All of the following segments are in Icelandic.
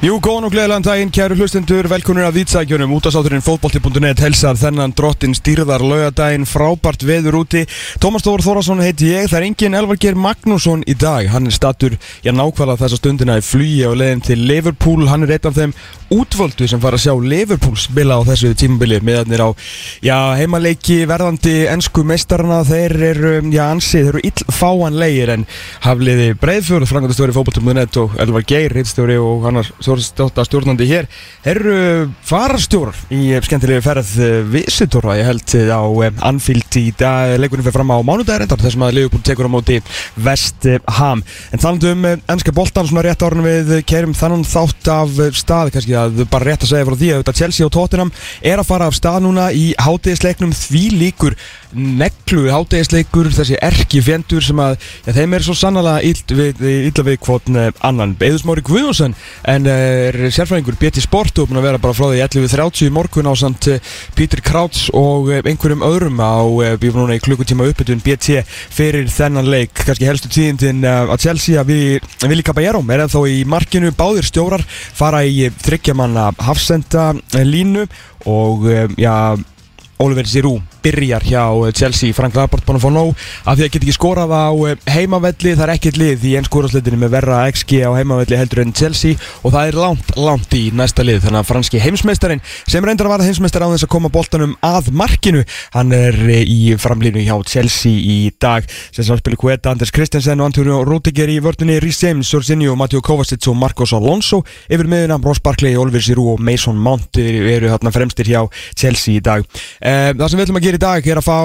Jú, góðan og gleðilegan daginn, kæru hlustendur, velkonur af Vítsækjunum, útastátturinn fótbolti.net helsar þennan drottin stýrðar laugadaginn, frábært veður úti. Tómas Þór Þórasson heiti ég, það er engin Elvarger Magnússon í dag, hann er stattur, já nákvæmlega þessa stundina í flugi og leiðin til Liverpool, hann er einn af þeim útvöldu sem fara að sjá Liverpool spila á þessu tímabili, meðanir á, já, heimaleiki verðandi ennsku meistarna, þeir eru, já, ansið, þeir eru illfáanlegir en hafliði breyðfjörð, stjórnandi hér. Eru farastjórar í skemmtilegu ferð visitora ég held á Anfield í dag. Leikunum fyrir fram á mánudagir endar þessum að Leopold tekur á móti West Ham. En þannig um ennska boltan svona rétt árun við kerum þannan þátt af stað. Kannski að bara rétt að segja frá því að Chelsea og Tottenham er að fara af stað núna í hátegisleiknum því líkur neglu hátegisleikur þessi erki fjendur sem að já, þeim er svo sannlega illa við, við kvotn annan. Eðusmári Guðjónsson en er sérfræðingur BT Sport og búin að vera bara frá því 11.30 morgun á samt Pítur Krauts og einhverjum öðrum á við erum núna í klukkutíma uppbytun BT fyrir þennan leik, kannski helstu tíðindin að Chelsea að við Vili Caballero er ennþá í markinu, báðir stjórar fara í þryggjamanna hafsenda línu og já Oliver Giroud byrjar hjá Chelsea. Frank Lampard búin að fá nóg af því að geta ekki skorað á heimavelli. Það er ekkert lið í ennskórasliðinu með verra XG á heimavelli heldur enn Chelsea og það er langt, langt í næsta lið. Þannig að franski heimsmeistarin sem reyndar að vara heimsmeistar á þess að koma boltanum að markinu hann er í framlínu hjá Chelsea í dag. Sem samspilir Kueta, Anders Christensen og Antonio Rudiger í vördunni Rhys James, Jorginho, Matteo Kovacic og Marcos Alonso yfir miðuna Ross Barkley, Oliver Giroud og Mason Mount eru þarna fremstir hjá Chelsea í dag Það sem við ætlum að gera í dag er að fá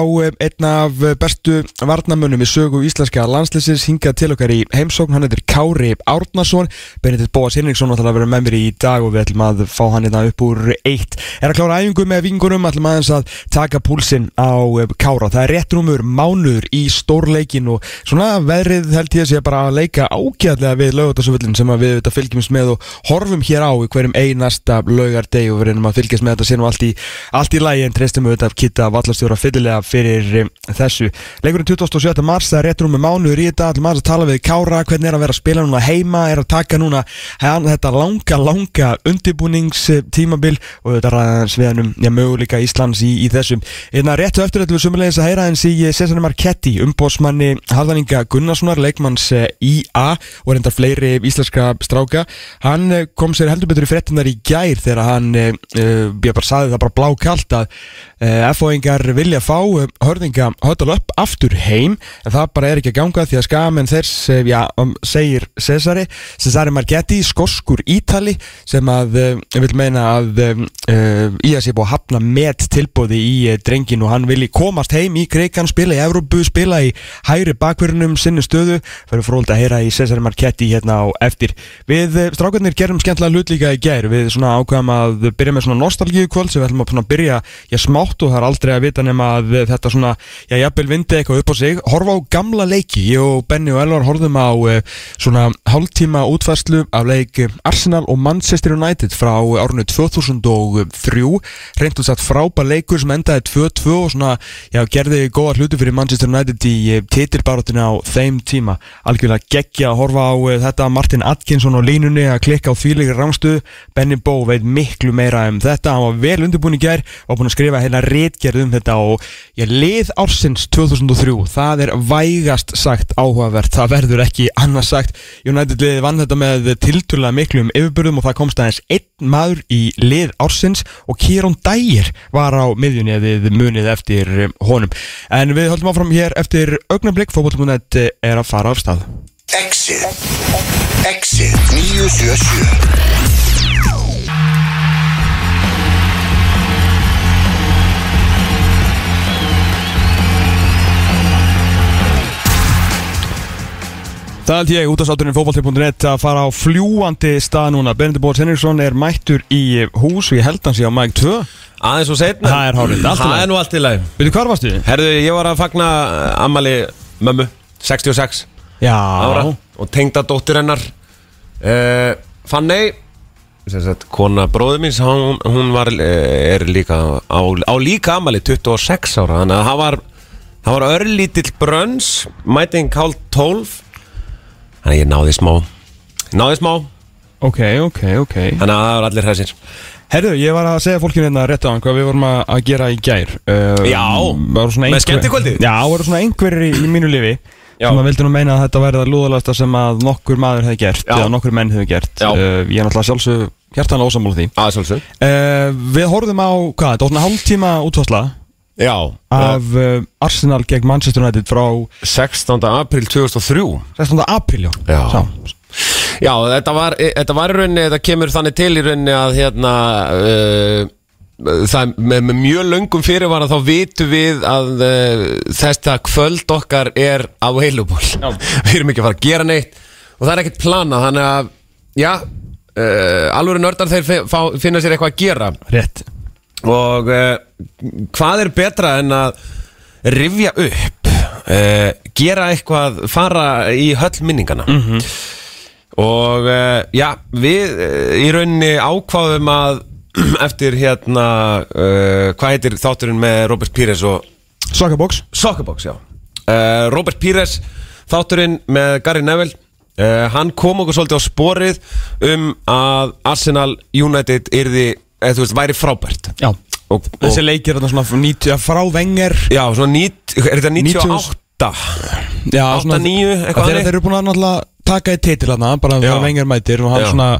einn af bestu varnamönnum í sögu íslenska landslýsins hingað til okkar í heimsókn, hann heitir Kári Árnason. Benedikt Bóas Henriksson ætlar að vera með mér í dag og við ætlum að fá hann hérna upp úr eitt. Er að klára æfingu með vingunum, ætlum aðeins að taka púlsinn á Kára. Það er rétt rúmur mánuður í stórleikin og svona veðrið held ég að sé bara að leika ágæðlega við lögutasöfullin sem við þetta fylgjumst með og horfum hér á í hverjum einasta lögardeg og við reynum að fylgjast með þetta sinu allt í, allt í lægi en treystum við þetta að kitta vallastjóra fyllilega fyrir um, þessu. Leikurinn 27. mars, það er rétt rúmur mánuður í þetta, allir maður að tala við Kára, hvernig er að vera að spila núna heima, er að taka núna hann, þetta langa, langa undibúningstímabil og þetta ræðans við hennum, já, möguleika Íslands í, í þessum. Einna réttu eftir þetta við sumulegis að heyra eins í Cesare Marchetti, umbósmanni Harðaninga Gunnarssonar, leikmanns IA og reyndar fleiri íslenska stráka. Hann kom sér heldur betur í frettunar í gær þegar hann, uh, ég bara saði það bara blákalt að uh, FO-ingar vilja fá hörðinga höttal upp aftur heim en það bara er ekki að ganga því að skamenn þess, já, um, segir Cesare. Cesare Marchetti, skoskur Ítali sem að uh, vil meina að í að sé búið að hafna með tilbóði í drengin og hann vilji komast heim í Kreikan, spila í Evrópu, spila í hægri bakverðunum sinni stöðu. Fyrir fróld að heyra í Cesare Marchetti hérna á eftir. Við strákarnir gerum skemmtilega hlut líka í gær, við svona ákvæðum að byrja með svona nostalgíu kvöld sem við ætlum að byrja, já, smátt og það er aldrei að vita nema að þetta svona, já, jafnvel vindi eitthvað upp á sig, horfa á gamla leiki. Ég og Benny og Elvar horfum á uh, svona hálftíma útfærslu af leik Arsenal og Manchester United frá árunni 2003 reynd og satt frábær leikur sem endaði 2-2 og svona, já, gerði góða hluti fyrir Manchester United í uh, titilbarátina á þeim tíma, algjörlega geggja að horfa á þetta, Martin Atkinson á línunni að klikka á þvíleikir rángstöðu Benny Bó veit miklu meira um þetta. Hann var vel undirbúin í gær og búin að skrifa heila rétgerð um þetta og ég lið ársins 2003 það er vægast sagt áhugavert það verður ekki annars sagt. United liði vann þetta með tilturlega miklu um yfirbörðum og það komst aðeins einn maður í lið ársins og Kieron Dyer var á miðjunni eða munið eftir honum. En við höldum áfram hér eftir augnablík fókbólum.net er að fara af stað. Exit. Exit. 977 Það held ég út af sáturinn fókbalti.net að fara á fljúandi stað núna. Benedikt Bóðs Henriksson er mættur í hús og ég held hans ég á mæk 2 Aðeins og setna Það er í Það er nú allt í lagi. Veitu hvar varstu? Herðu, ég var að fagna ammali mömmu 66 Já. ára Og tengda dóttir hennar. Uh, Fanney sem sagt, Kona bróður míns Hún, hún var, eh, er líka á, á líka ammali 26 ára. Þannig að það var Það var örlítill brönns Mæting hálf 12 Þannig að ég náði smá. Náði smá. Ok, ok, ok. Þannig að það var allir hræsir. Herðu, ég var að segja fólkinu hérna rétt á hann hvað við vorum að, að gera í gær. Uh, Já, með skemmtikvöldið? Já, voru svona einhverjir í, í mínu lifi Já. sem að vildi nú meina að þetta væri það lúðalasta sem að nokkur maður hefði gert Já. eða nokkur menn hefði gert. Uh, Ég er náttúrulega sjálfsög hjartanlega ósammála því. Aðsálsum uh, Við horfðum á, hvað, þetta var svona hálftíma útvarsla Já af uh, Arsenal gegn Manchester United frá 16. april 2003 16. apríl, já, Já. Já, þetta var, þetta var í rauninni, þetta kemur þannig til í rauninni að hérna uh, það með, með mjög löngum fyrirvara þá vitum við að uh, þetta kvöld okkar er available við erum ekki að fara að gera neitt og það er ekkert planað þannig að já, uh, alveg nördar þeir finna sér eitthvað að gera Rétt og uh, hvað er betra en að rifja upp uh, gera eitthvað, fara í höll minningana? Og uh, já, við uh, í rauninni ákváðum að eftir hérna uh, hvað heitir þátturinn með Robert Pires og Soccerbox. Soccerbox, já. Uh, Robert Pires, þátturinn með Gary Neville uh, hann kom okkur svolítið á sporið um að Arsenal United yrði, eða þú veist, væri frábært. Já. Og, og Þessi leikir er þarna svona 90 frá Wenger. Já, svona nýtt, er þetta 98? Já, 8, 9, eitthvað Þegar þeir eru búin að náttúrulega taka í titil hana bara Já. þegar Wenger mætir og hann Já. svona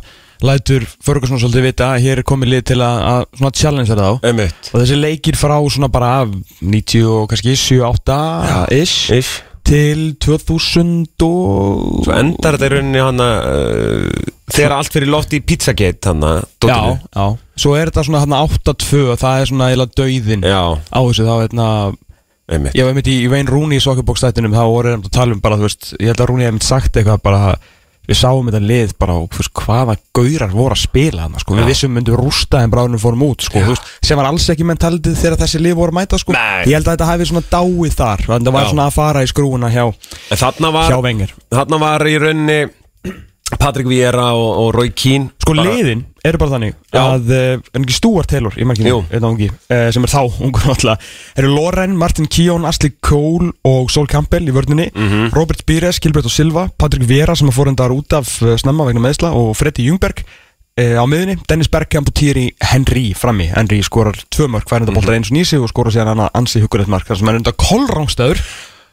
lætur Ferguson svolítið vita að hér er komið lið til að, að svona challenge þetta á Einmitt. Og þessi leikir frá svona bara af 90 og kannski 7-8 ish Ish. til 2000 og Svo endar þetta í rauninni hann uh, Þegar allt fyrir loft í Pizzagate hann Já, já Svo er þetta svona hann 8-2 og það er svona eiginlega dauðin Já, á þessu þá hérna einmitt Ég var einmitt í, í Wayne Rooney í Sokkerbox-stættinum þá voru þeim að tala um bara, þú veist, ég held að Rooney hef einmitt sagt eitthvað bara við sáum þetta lið bara og þú veist, hvaða gaurar voru að spila hann sko. við vissum myndum rústa en bráðunum fórum út sko, þú veist, sem var alls ekki mentaldið þegar þessi lið voru að mæta sko. Nei. ég held að þetta hefði svona dáið þar það var Já. svona að fara í skrúuna hjá, En þarna hjá var, Wenger þarna var í rauninni Patrick Vieira og, og Roy Keane sko Bara- liðin eru bara þannig Já. að, en ekki Stuart Taylor í markinu, ungi, uh, sem er þá ungur náttúrulega, eru Loren, Martin Keown Ashley Cole og Sol Campbell í vörninni, Mhm. Robert Pires, Gilbert og Silva Patrick Vera sem að fór endar út af uh, snemma vegna meðsla og Freddy Ljungberg uh, á miðunni, Dennis Bergkamp og Thierry Henry frammi, Henry skorar tvö mörg færenda Mhm. boltar eins og nýsi og skorar síðan hann ansi hugurðið mark, þar sem er enda kolrángstöður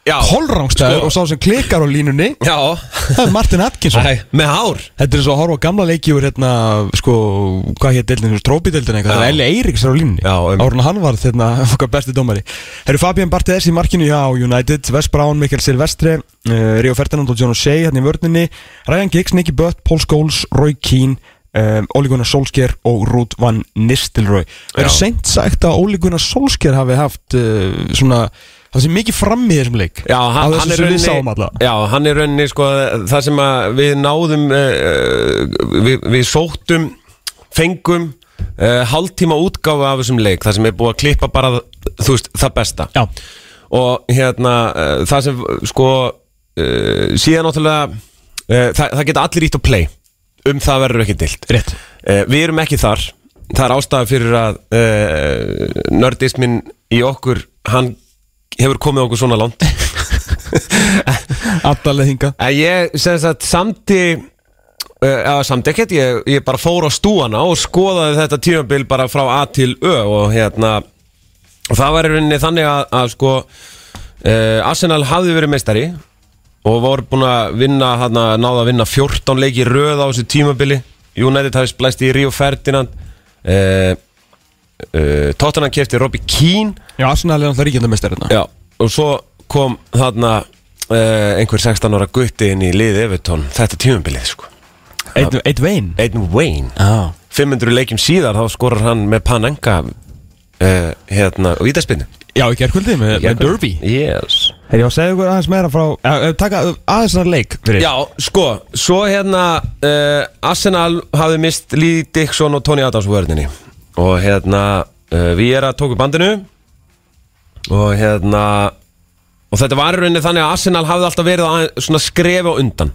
Já, kolrángstöður Sko. og sá sem klikkar á línunni. Já. Það er Martin Atkinson. Æ, Með hár. Þetta er svo að horfa gamla leiki úr hérna, sko, hvað hétt deildin, trópideildin eitthvað, það er Eli Eiríks er á um. Árun hann var hérna, okkar besti dómari. Herru Fabian Barthes í markinu hjá United Wes Brown, Mikael Silvestre uh, Rio Ferdinand og John O'Shea hérna í vörninni Ryan Giggs, Nicky Butt, Paul Scholes, Roy Keane um, Ole Gunnar Solskjær og Ruud van Nistelrooy. Það er Já. seint sagt að Ole Gunnar Solskjær hafi haft uh, svona, það sé mikið fram í þessum leik. Já, hann, hann er alla. Já, hann er rauninni sko Það sem við náðum uh, við, við sóttum Fengum uh, Hálftíma útgáfa af þessum leik Það sem er búið að klippa bara veist, það besta. Já, Og hérna uh, Það sem sko Síðan náttúrulega það, það geta allir ítt að play. Um það verður ekki dilt Við erum ekki þar. Það er ástæða fyrir að Nördismin í okkur Hann hefur komið okkur svona langt. Abdalega hinga að ég sem sagt samti uh, eða samt ekkert, ég, ég bara fór á stúana og skoðaði þetta tímabil bara frá A til Ö og hérna og það var í rauninni þannig að, að sko uh, Arsenal hafði verið meistari og voru búin að vinna hana, náða að vinna 14 leiki röð á þessu tímabili. United hafði splæst í Rio Ferdinand uh, uh, Tottenham kefti Robbie Keane. Já, Arsenal er náttúrulega ríkjandamestari hérna Já, og svo kom þarna uh, einhver 16 ára gutti inn í liði Evertón þetta tímabilið sko. Eitt, eitt vein Aiden Wayne. Já. 500 leikjum síðar þá skorar hann með Panenka uh, hérna og ítaspinnu Já, í gerkvöldi með, með Derby. Yes. Þegar ég var að segja ykkur aðeins meira frá ja, Taka aðeins þar leik fyrir Já, sko, svo hérna uh, Arsenal hafði mist Lee Dixon og Tony Adams vörðinni og hérna uh, við erum að tóku bandinu. Og hérna og þetta var í rauninni þannig að Arsenal hafði alltaf verið að svona skrefi á undan.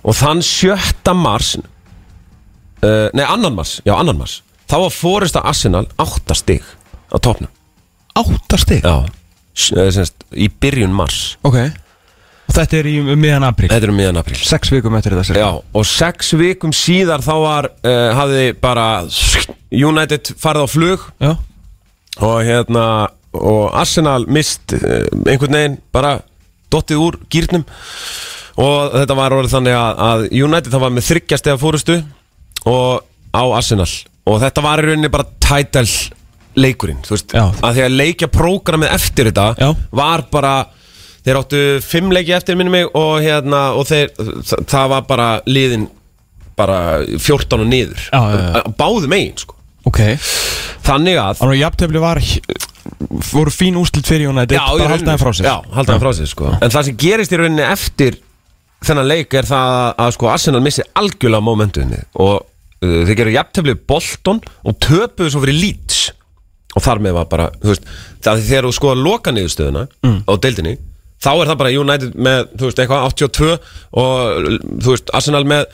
Og þann 7. mars uh, nei, annan mars já, annan mars, þá var fórist að Arsenal 8 stig á topnum Átta stig? Já, eh, semst, í byrjun mars. Ok. Og þetta er í um miðan apríl? Þetta er um miðan apríl. Sex vikum eftir þetta Já, og sex vikum síðar þá var, uh, hafði bara United farið á flug Já, og hérna og Arsenal mist uh, einhvern veginn bara dottið úr gýrnum og þetta var orðið þannig að, að United það var með þryggjast eða fórustu og á Arsenal. Og þetta var í rauninni bara title leikurinn, þú veist, Já. að því að leikja prógramið eftir þetta Já. var bara þeir áttu fimm leiki eftir minni mig og hérna og þeir, það, var bara liðin bara 14 og niður. Báðu megin sko ok þannig að Þannig að jafntefli var voru fín úrslit fyrir United Já, bara rauninni- halda það frá sér Já, halda það frá sér sko. En það sem gerist í rauninni eftir þennan leik er það að, sko, Arsenal missi algjörlega momentunni og uh, þeir gerðu jafnteflið Bolton og töpuðu svo fyrir Leeds og þar með var bara, þú veist það þegar þú skoða loka niðurstöðuna Mm. á deildinni, þá er það bara United með, þú veist, eitthvað 82 og þú veist, Arsenal með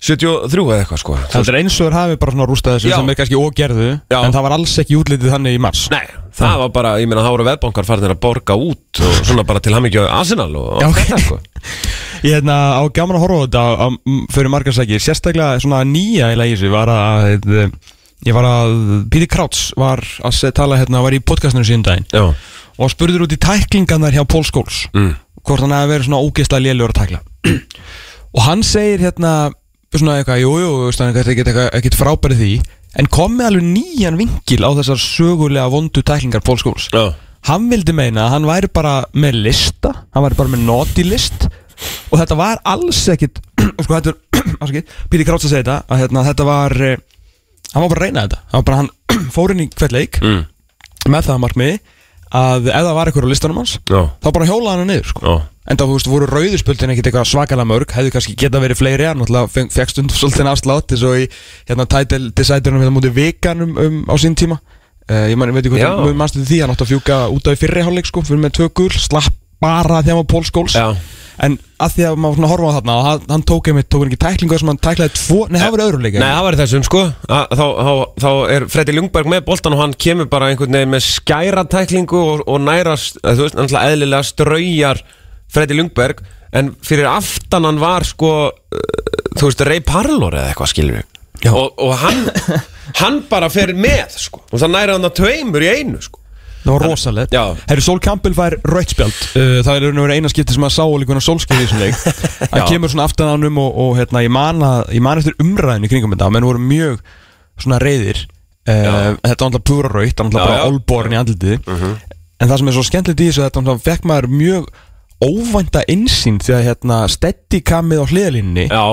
73 eða eitthvað sko Það er eins og þeir hafi bara svona rústað þessu Já. sem er kannski ógerðu Já. en það var alls ekki útlitið þannig í mars Nei, það var bara, ég meina, þá voru veðbankar farin að borga út og svona bara til hamingju Arsenal og, og Já, ok. þetta sko Ég hérna á gaman að horfa á þetta á, á, fyrir margarsæki, sérstaklega svona nýja í lagi var að eh, ég var að, Píti Krauts var að se- tala hérna, var í podcastinu síðan daginn Já, og spurður út í tæklingarnar hjá Pól Skóls Mm. hvort hann hefði verið svona ógeðslega lélur að tækla og hann segir hérna svona eitthvað, jú, jú, veist hann ekkert, frábærið því. En kom með alveg nýjan vinkil á þessar sögulega vondu tæklingar Pól Skóls já, hann vildi meina að hann væri bara með lista hann væri bara með naughty list. Og þetta var alls ekkit sko þetta er, Píti Kráts að segja þetta að hérna, þetta var eh, hann var bara að reyna þetta. Hann, var bara, hann fór inn í hvert leik mm. með það markmiði að ef það var eitthvað á listanum hans já, þá bara hjólaði hann niður sko. en það þú veist, voru rauðurspöldin ekkit eitthvað svakalega mörg hefðu kannski geta verið fleiri hann náttúrulega fekk stundum svolítið afslátt eins og í hérna title deciderum hérna mútið vikan um, á sín tíma. Uh, ég man, veit ekki hvað þú mannstu því hann átti að fjúka út af í fyrri hálfleik sko, fyrir með tvö gul, slapp bara að hann var Pól Skóls Já, en að því að maður horfa á þarna og hann, hann tók einmitt, tók hann ekki tæklingu sem hann tæklaði tvo, nei það var öðru leik Nei, það var þessum sko. Að, þá, þá, þá er Freddi Ljungberg með boltan og hann kemur bara einhvern veginn með skæra tæklingu og, og nærast, þú veist, náttúrulega eðlilega straujar Freddi Ljungberg. En fyrir aftan hann var sko uh, þú veist, Ray Parlor eða eitthvað skilur Já. og, og hann hann bara fer með sko. Og það næra hann að tveimur í einu sko það var rosalegt. Já. Herri, Sol Campbell fær rautspjald uh, það er og verið eina skipti sem að sá líka solskeiði í þessum leik. Hann Já. kemur svona aftan á hannum og, og hérna, ég man að ég man eftir umræðinu kringum þetta menn voru mjög svona reyðir uh, þetta var alltaf púra raut hann alltaf Já, bara já. olborinn í andlitið. En það sem er svo skemmtilegt í þessu þetta fekk maður mjög óvænta insýn því að hérna steadikamið á hliðalínni Já,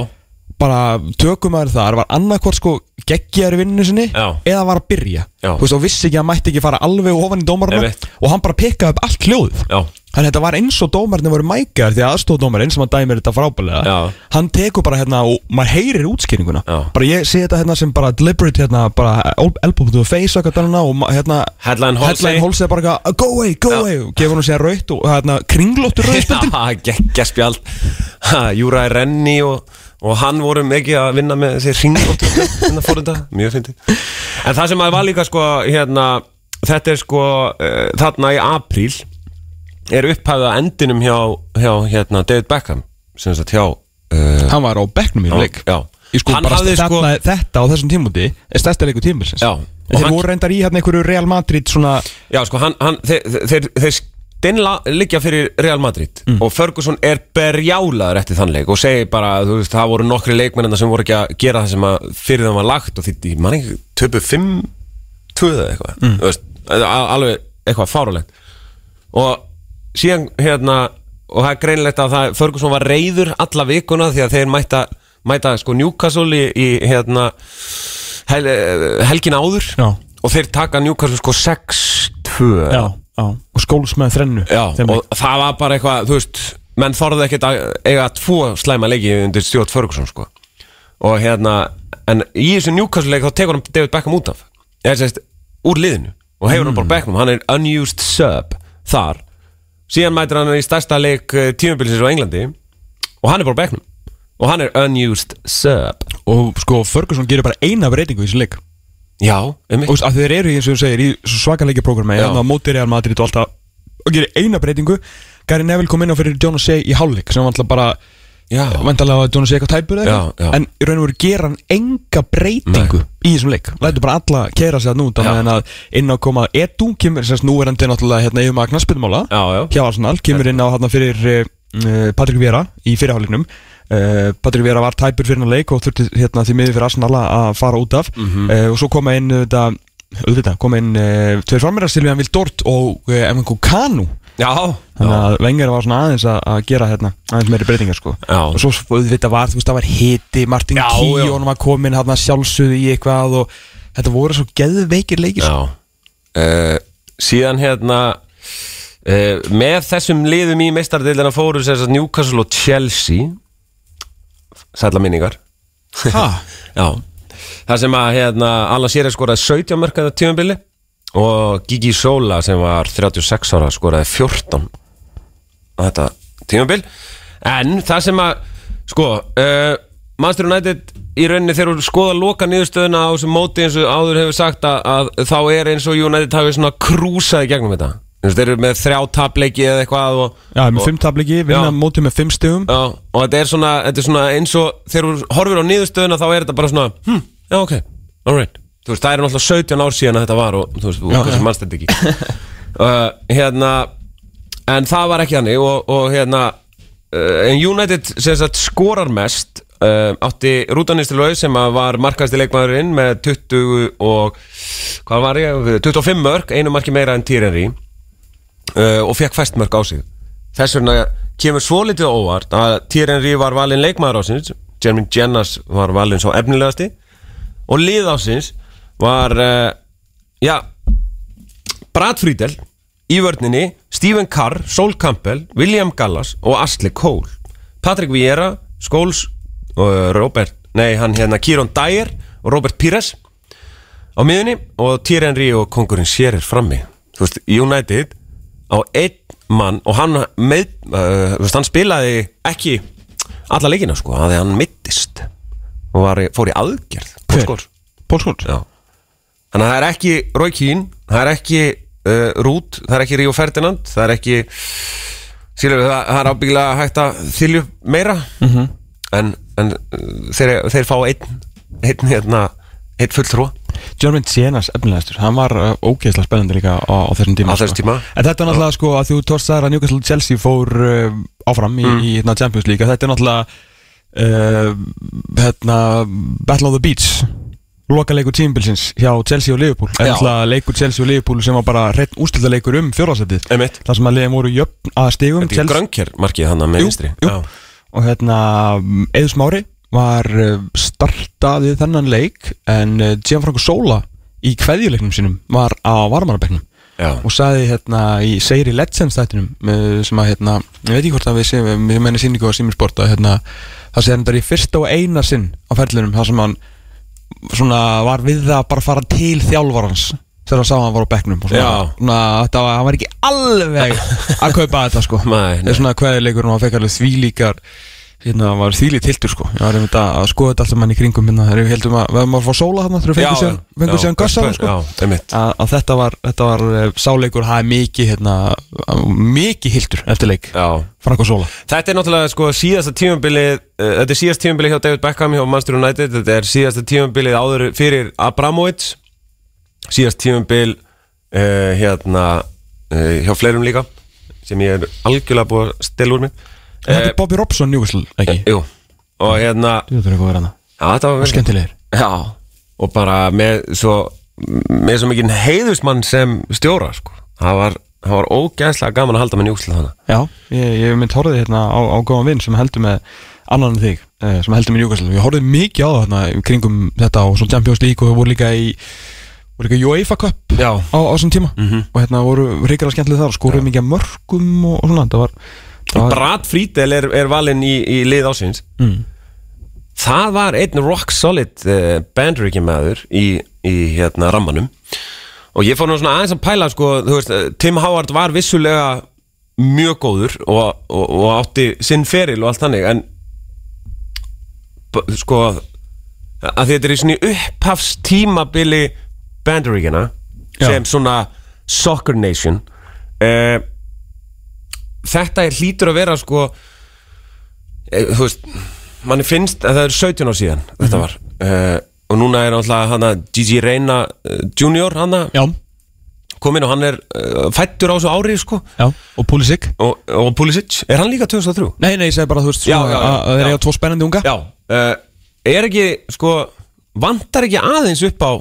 bara tökum maður það, það var annarkvort sko geggjaður vinninu sinni Já. eða var að byrja. Já. þú veist, og vissi ekki að hann mætti ekki fara alveg ofan í Einmitt. og hann bara pikkaði upp allt hljóð þannig að þetta var eins og dómarnir voru mækjar því að aðstóðdómarinn sem að dæmir þetta frábælega hann tekur bara hérna og maður heyrir útskýringuna. Já. bara ég sé þetta hérna sem bara deliberate hérna bara to the face og hérna og hérna Headline Halsey. bara go away, go away. Og gefur hún sér raut og hérna kringlóttur rauðspöldin Og, hann voru mikið að vinna með þessi ringlóttu hérna þetta, mjög fyndið. En það sem að var líka sko hérna, þetta er sko uh, þarna í apríl er upphæfða endinum hjá, hjá hérna, David Beckham sem sagt hjá uh, hann var á bekknum í leik. já. Sko sko- þetta á þessum tímúti er stærsta leiku og þeir voru reyndar í hérna einhverju Real Madrid svona Já, sko, hann, hann, þeir, þeir, þeir steinla liggja fyrir Real Madrid Mm. og Ferguson er berjálaður eftir þann leik og segir bara, veist, það voru nokkri leikmennina sem voru ekki að gera það sem að fyrir þeim var lagt og því, ég man ekki, töpu 5 2 eða eitthvað, Mm. alveg eitthvað fáralegt og síðan hérna og það er greinlegt að það, Ferguson var reyður alla vikuna því að þeir mæta, mæta sko Newcastle í, í hérna hel, helgin áður Já. og þeir taka Newcastle sko 6-2 já, já. og skóls með þrennu Já, og það var bara eitthvað, þú veist menn þorði ekkert að eiga tvo slæma leiki undir Stjórn Ferguson sko. Og hérna, en í þessu Newcastle leik þá tekur hann David Beckham út af. Eða sérst, úr liðinu og hefur hann bara Beckham, hann er unused sub þar, síðan mætir hann í stærsta leik tímabilsins á Englandi og hann er bara Beckham. Og hann er unused sub. Og sko Ferguson gerir bara eina breytingu í þessu leik Já, um að þeir eru eins og þú segir í svo svaka leikjaprógrami Já. hérna á móti Real Madrid og alltaf og gerir eina breytingu. Gary Neville kom inn á fyrir John O'Shea í hálfleik sem var alltaf bara Já, Vandalega var John O'Shea eitthvað tæpur eða Já, eitthvað. já. En í raun og veru gera hann enga breytingu í þessum leik. Lætur bara alla keira sig að nú. Þannig að inn á koma Edu Kemur sérst núverandi náttúrulega hérna yfir maður knaspilmála já, já. Hjá Arsenal Kemur inn á hérna fyrir uh, Patrik Vera í fyrirháleiknum uh, Patrik Vera var tæpur fyrir hann leik Og þurfti hérna því miður fyrir Arsenal að fara út af Mhm. uh, Og svo koma inn þetta Auðvitað, koma inn uh, Tveir frammeira Silvían Vildort og uh, Emenko Kanu Já, Þannig að Wenger var svona aðeins að, að gera hérna aðeins meiri breytingar sko Já. og svo auðvitað var, þú veist, það var hiti Martin. Kíón var komin hérna sjálfsögðu í eitthvað og þetta voru svo geðveikir leikir sko. Já Síðan hérna Með þessum liðum í meistardildina fóru sagt Newcastle og Chelsea Sætla minningar. Það sem að hérna Alan Shearer skoraði 17 mörkaða tímabili og Gigi Sola sem var 36 ára skoraði 14 á þetta tímabil. En það sem að sko uh, Manchester United í rauninni þegar þú skoða loka niðurstöðuna á þessum móti eins og áður hefur sagt að, að þá er eins og United hafi svona krúsaði gegnum þetta þeir eru með þrjá tapleiki eða eitthvað og, Já, með og, fimm tabliki, vinna Já. mótið með fimm stegum Já, og þetta er svona, þetta er svona eins og þegar þú horfir á niðurstöðuna þá er þetta bara svona hm, já ok, alright Þú veist, það er náttúrulega 17 ár síðan að þetta var og þú veist, þú kannski mannst þetta ekki. Uh, Hérna en það var ekki hannig og, og hérna uh, en United sem sagt skorar mest uh, átti Rúdanistilvau sem var markaðasti leikmaðurinn með 20 og hvað var ég, 25 mörg einu marki meira en Tyrenri uh, og fekk fæst mörg á sig þess vegna kemur svo litið óvart að Tyrenri var valinn leikmaður ásins Jeremy Jennas var valinn svo efnilegasti og lið ásins var uh, já Brad Friedel í vörninni Stephen Carr, Sol Campbell, William Gallas og Ashley Cole. Patrick Vieira, Scholes og uh, Robert, nei hann hérna Kieron Dyer og Robert Pires á miðunni og Thierry Henry og kongurinn Shearer frammi. Þú veist, United á einn mann og hann með, uh, veist, hann spilaði ekki alla leikina sko, að hann mittist og var, fór í aðgerð. Pólskóls Já. Þannig að það er ekki Roy Keane, það er ekki uh, Rút, það er ekki Río Ferdinand það er ekki Sýlum við, það, það er ábyggilega hægt að þylju meira -hmm. en, en uh, þeir, þeir fá einn einn hérna, einn fulltrú Jeremy Jenas efnilegastur, hann var uh, ógeðslega spennandi líka á, á þessum tíma þessum tíma. En þetta er náttúrulega sko að þú tókst það að Newcastle Chelsea fór uh, áfram í, Mm. í hérna, Champions League að Þetta er náttúrulega uh, hérna, Battle on the Beach loka leikur tímbilsins hjá Chelsea og Liverpool. En náttúrulega leikur Chelsea og Liverpool sem var bara hreinn ústilda leikur um fjórðarsætið þar sem að leiðin voru jöfn að stigum. Þetta er grönkjær markið hann með Jú, vinstri. jú. Já. og hérna Eður Smári var uh, startaði þennan leik en uh, Gianfranco Sola í kveðjuleiknum sínum var á varmanabeknum Já. og sagði hérna í Seiri Legends þættinum uh, sem að hérna, ég veit ekki hvort að við séum við menni síningu á Simirsport að hérna það sé bara í fyrsta og eina sinn á ferðlunum þar sem hann svona var við það bara að fara til þjálfarans þegar hann sá að hann var á bekknum og svona, svona þetta var, hann var ekki alveg að kaupa þetta sko. Það er svona kveðileikur og hann fekk alveg þvílíkar hérna var þvílíkt hildur sko. Ég var einmitt að að skoða þetta alltaf mann í kringum hérna. Þegar við heldum að við varum að fá sóla þarna þegar við fengum fengum síðan gassa sko. að, að þetta var, þetta var eh, sáleikur það er mikið hérna mikið hildur eftir leik. Frank og Sóla Þetta er náttúrulega sko síðasta tímabilið uh, Þetta er síðasta tímabilið hjá David Beckham hjá Manchester United. Þetta er síðasta tímabilið áður fyrir Abramovich. Síðast tímabil uh, hérna uh, hjá fleirum líka sem ég er algjörlega búið að stela úr mig Þetta er Bobby Robson Newcastle ekki? Jú. Og hérna Þú veitur eitthvað verið hana já, þetta var skemmtilegir. Já. Og bara með svo með svo mikið heiðusmann sem stjóra sko. það var, það var ógæðslega gaman að halda með njúkslega þannig Já, ég, ég mynd horfði hérna á, á góðan vinn sem heldur með annan en þig eh, sem heldur með Newcastle Ég horfði mikið á það hérna í kringum þetta og svona Champions League og við voru líka í voru líka UEFA Cup Já. á, á þessum tíma. Mhm. og hérna voru reykjala skemmtileg þar og skoruðu mikið af mörgum og, og svona. Það það var Brad Friedel er, er valinn í, í lið ásins mm, Það var einn rock solid uh, bandryggi maður í, í hérna rammanum. Og ég fór nú svona aðeins að pæla sko, veist, eh, Tim Howard var vissulega mjög góður og, og, og átti sinn feril og allt þannig en sko að þetta er í svona í upphafs tímabili bandryggina Já. sem svona soccer nation uh, þetta er hlýtur að vera sko e, þú veist manni finnst að það er 17 ár síðan þetta var. Uh, og núna er alltaf hana Gigi Reyna uh, Junior hana. Já, komin og hann er uh, fættur á þessu ári sko. Já, og Pulisic. Og, og Pulisic, er hann líka 2003? Nei, nei, ég segi bara, þú veist, Já, svona, já, já, að að þeir já. eiga tvo spennandi unga. Já, er ekki sko, vantar ekki aðeins upp á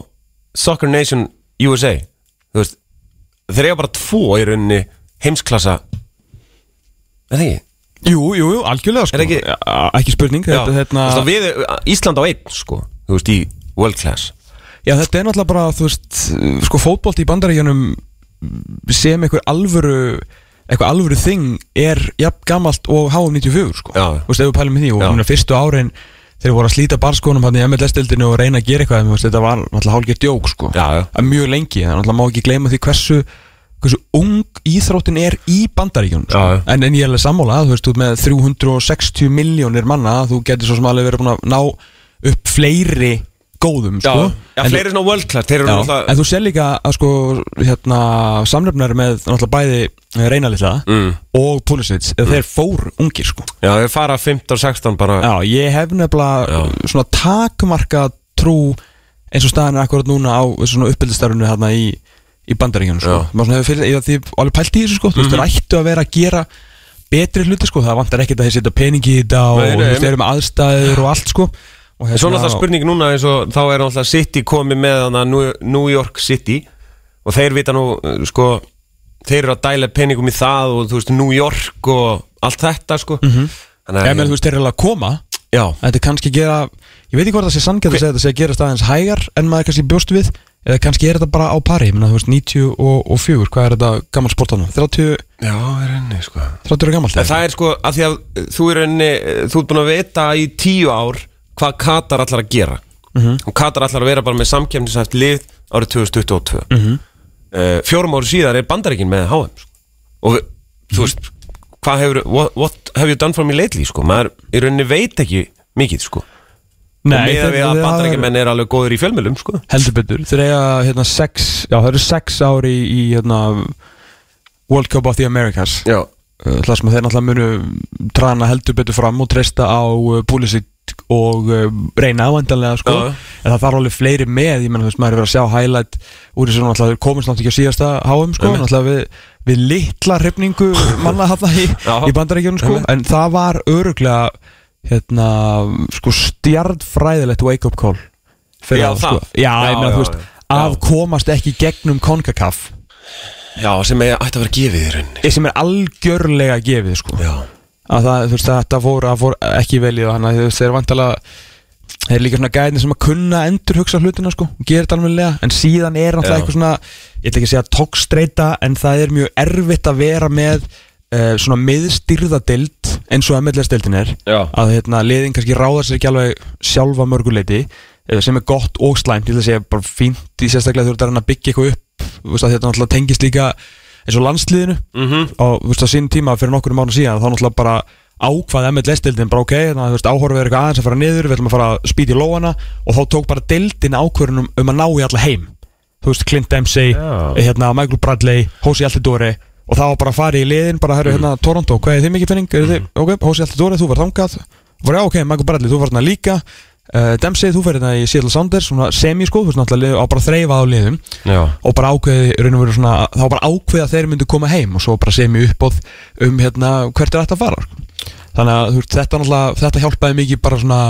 Soccer Nation USA þú veist þeir eiga bara tvo í rauninni heimsklassa er það ekki? Jú, jú, jú, algjörlega sko Er ekki- Ja, Ekki spurning, Já, þetta, hérna, þú veist, við, Ísland á einn sko, þú veist, í world class Já, þetta er náttúrulega bara, þú veist, sko fótbolt í bandaríkjunum sem einhver alvöru eitthvað alvöru þing er jafn gamalt og HM94 sko Já. Þú veist, ef við pælum í því og Já. muna, fyrstu árin þeir voru að slíta barskónum hann í MLS-dildinu og reyna að gera eitthvað, þú veist, þetta var náttúrulega hálfgert djók sko Já, já. Að mjög lengi, það náttúrulega má ekki gleyma því hversu hversu ung íþróttin er í bandaríkjunum sko. En, en ég er alveg sammála, þú veist, þú ert með 360 miljónir manna, þú getur svo sem alveg verið búin að ná upp fleiri góðum, Já, sko já En- fleiri svona world class Þeir eru náttúrulega en þú sér líka að sko hérna, samlefnar með náttúrulega bæði reynalitla mm. og Pulisic, mm. þeir fór ungir sko Já, þeir fara 15 og 16 bara Já, ég hef nefnilega Já. svona takmarka trú eins og staðan er akkurat núna á svona uppbyldistarfinu hérna í, í bandaríkjunum sko. Maður svona hefur fyrir, ég, því alveg pælt í þessu sko, þú veist, þeir ættu að vera að gera betri hluti sko, það vantar ekkert að þeir setja peningi í þetta og þú veist, þeir eru með aðstæður og allt sko. Og En svo náttúrulega spurning núna eins og þá er náttúrulega City komið með hana New York City og þeir vita nú sko þeir eru að dæla peningum í það og þú veist New York og allt þetta sko. Mhm. Þannig Ég meðal þú veist, þeir eru að koma. Já, Þetta er kannski gera Ég veit ekki hvort það sé sanngætt að segja þetta sé að gera staðins hægar en maður kannski bjóst við eða kannski er þetta bara á pari ég meina, þú veist, 90 og, og 4 hvað er þetta gammal sportanu? 30, já, er henni sko 30 ára gammalt En það er sko að því að uh, þú er henni þú ert búin að vita í tíu ár hvað Katar allar að gera Mhm. og Katar allar að vera bara með samkefnisæft lið árið 2022 mm Mhm. Fjórum ári síðar er bandaríkin með HM sko. og við- Mhm. þú veist hvað hefur, what, what have you done for me lately sko, maður í rauninni veit ekki mikið sko Nei, og með við að þeir hafa- bandaríkjumenn er alveg góður í fjölmjölum sko heldur betur þeir eiga hérna 6 já það eru 6 ári í, í hérna World Cup of the Americas Já, Uh, það sem að þeir náttúrulega munu trana heldur betur fram og treysta á uh, Pulisic og uh, reyna áendanlega sko. En það þarf alveg fleiri með ég menn þú veist maður er verið að sjá highlight úr þessu náttúrulega þeir komist náttúrulega ekki á síðasta HM sko, við, við litla hrifningu manna þarna í, Já. í bandaríkjunum sko. Einmitt. en það var öruglega hérna sko stjardfræðilegt wake up call Já, þá, sko. já, Já, ég meina já, veist að komast ekki gegnum CONCACAF. Já sem er, ætti að vera gefið í rauninni sem er algjörlega gefið sko. Já, að það, þú veist, þetta það fór ekki vel í það þannig að þeir vantalega þeir eru líka svona gæðin sem að kunna endur hugsa hlutina sko, gera þetta alveg en síðan er náttúrulega eitthvað svona ég ætla ekki að segja tókstreita en það er mjög erfitt að vera með uh, svona miðstyrðadild eins og MLS-dildin er Já. að hérna, liðin kannski ráðar sér ekki alveg sjálfa mörguleiti eh, sem er gott og slæmt, ég að segja bara fínt í sérstaklega þú ert að byggja eitthvað upp veist, þetta náttúrulega tengist líka eins og landsliðinu. Mhm. Og þú veist á sín tíma fyrir nokkur mánu síðan þá náttúrulega bara ákvað MLS-dildin bara ok, þannig að áhorfið er eitthvað aðeins að fara niður við ætlum að fara að spýta í lóana og þá tók bara dildin ákvörunum um að ná í alla heim. Þú veist Clint Dempsey Já. hérna, Michael Bradley, Hósi Altidore og það var bara að fara í liðin, bara herru hérna Toronto, hvað er þið mikið penning, þið, ok, Hósi Altidore þú var þangað, já ok, Michael Bradley þú var hérna líka, uh, Dempsey þú fyrir hérna í Seattle Sounders, svona semi-sko þú veist náttúrulega á bara þreifað á liðum. Já, og bara ákveði, svona þá bara ákveði að þeir myndu koma heim og svo bara semi uppbóð um hérna hvert er þetta að fara sko. þannig að veist, þetta þetta hjálpaði mikið bara svona,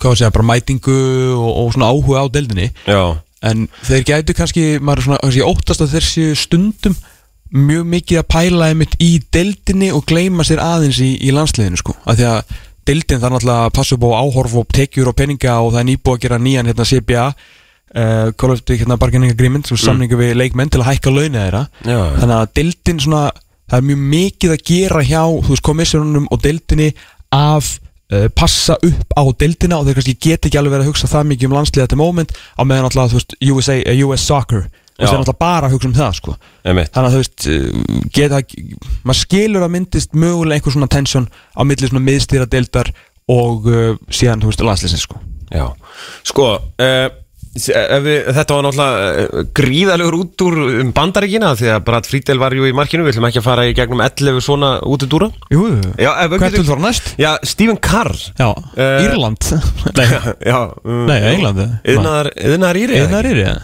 hvað var að segja, bara mætingu og, og svona áhuga á deildinni. Já, en þeir gætu kannski, maður er svona kannski mjög mikið að pæla einmitt í deildinni og gleyma sér aðeins í, í landsliðinu sko, af því að deildin þarf náttúrulega að passa upp á áhorf og tekjur og peninga og það er nýbúið að gera nýjan hérna CBA uh, of Duty hérna Bargaining Agreement mm. samningu við leikmenn til að hækka launið þeirra já, já. þannig að deildin svona það er mjög mikið að gera hjá þú veist komissjónunum og deildinni af uh, passa upp á deildina og þeir kannski get ekki alveg verið að hugsa það mikið um landsliða þetta moment á meðan alltaf þú veist USA, uh, US Soccer og Já. þeir alltaf bara að hugsa um það sko. Þannig að þú veist uh, geta, maður skilur að myndist mögulega einhver svona tension á milli svona miðstýra deildar og uh, síðan þú veist landsliðsins sko. Já, sko uh, við, þetta var náttúrulega eh, gríðalegur út úr um bandaríkina því að Brad Friedel var jú í markinu. Við ætlum ekki að fara í gegnum 11 svona út úr dúra Jú, vil þú næst? Já, Stephen Carr Já, Eh, Írland. Nei, Já, um, Nei, Englandi. Yðnaðar, yðnaðar íri er Íri Já,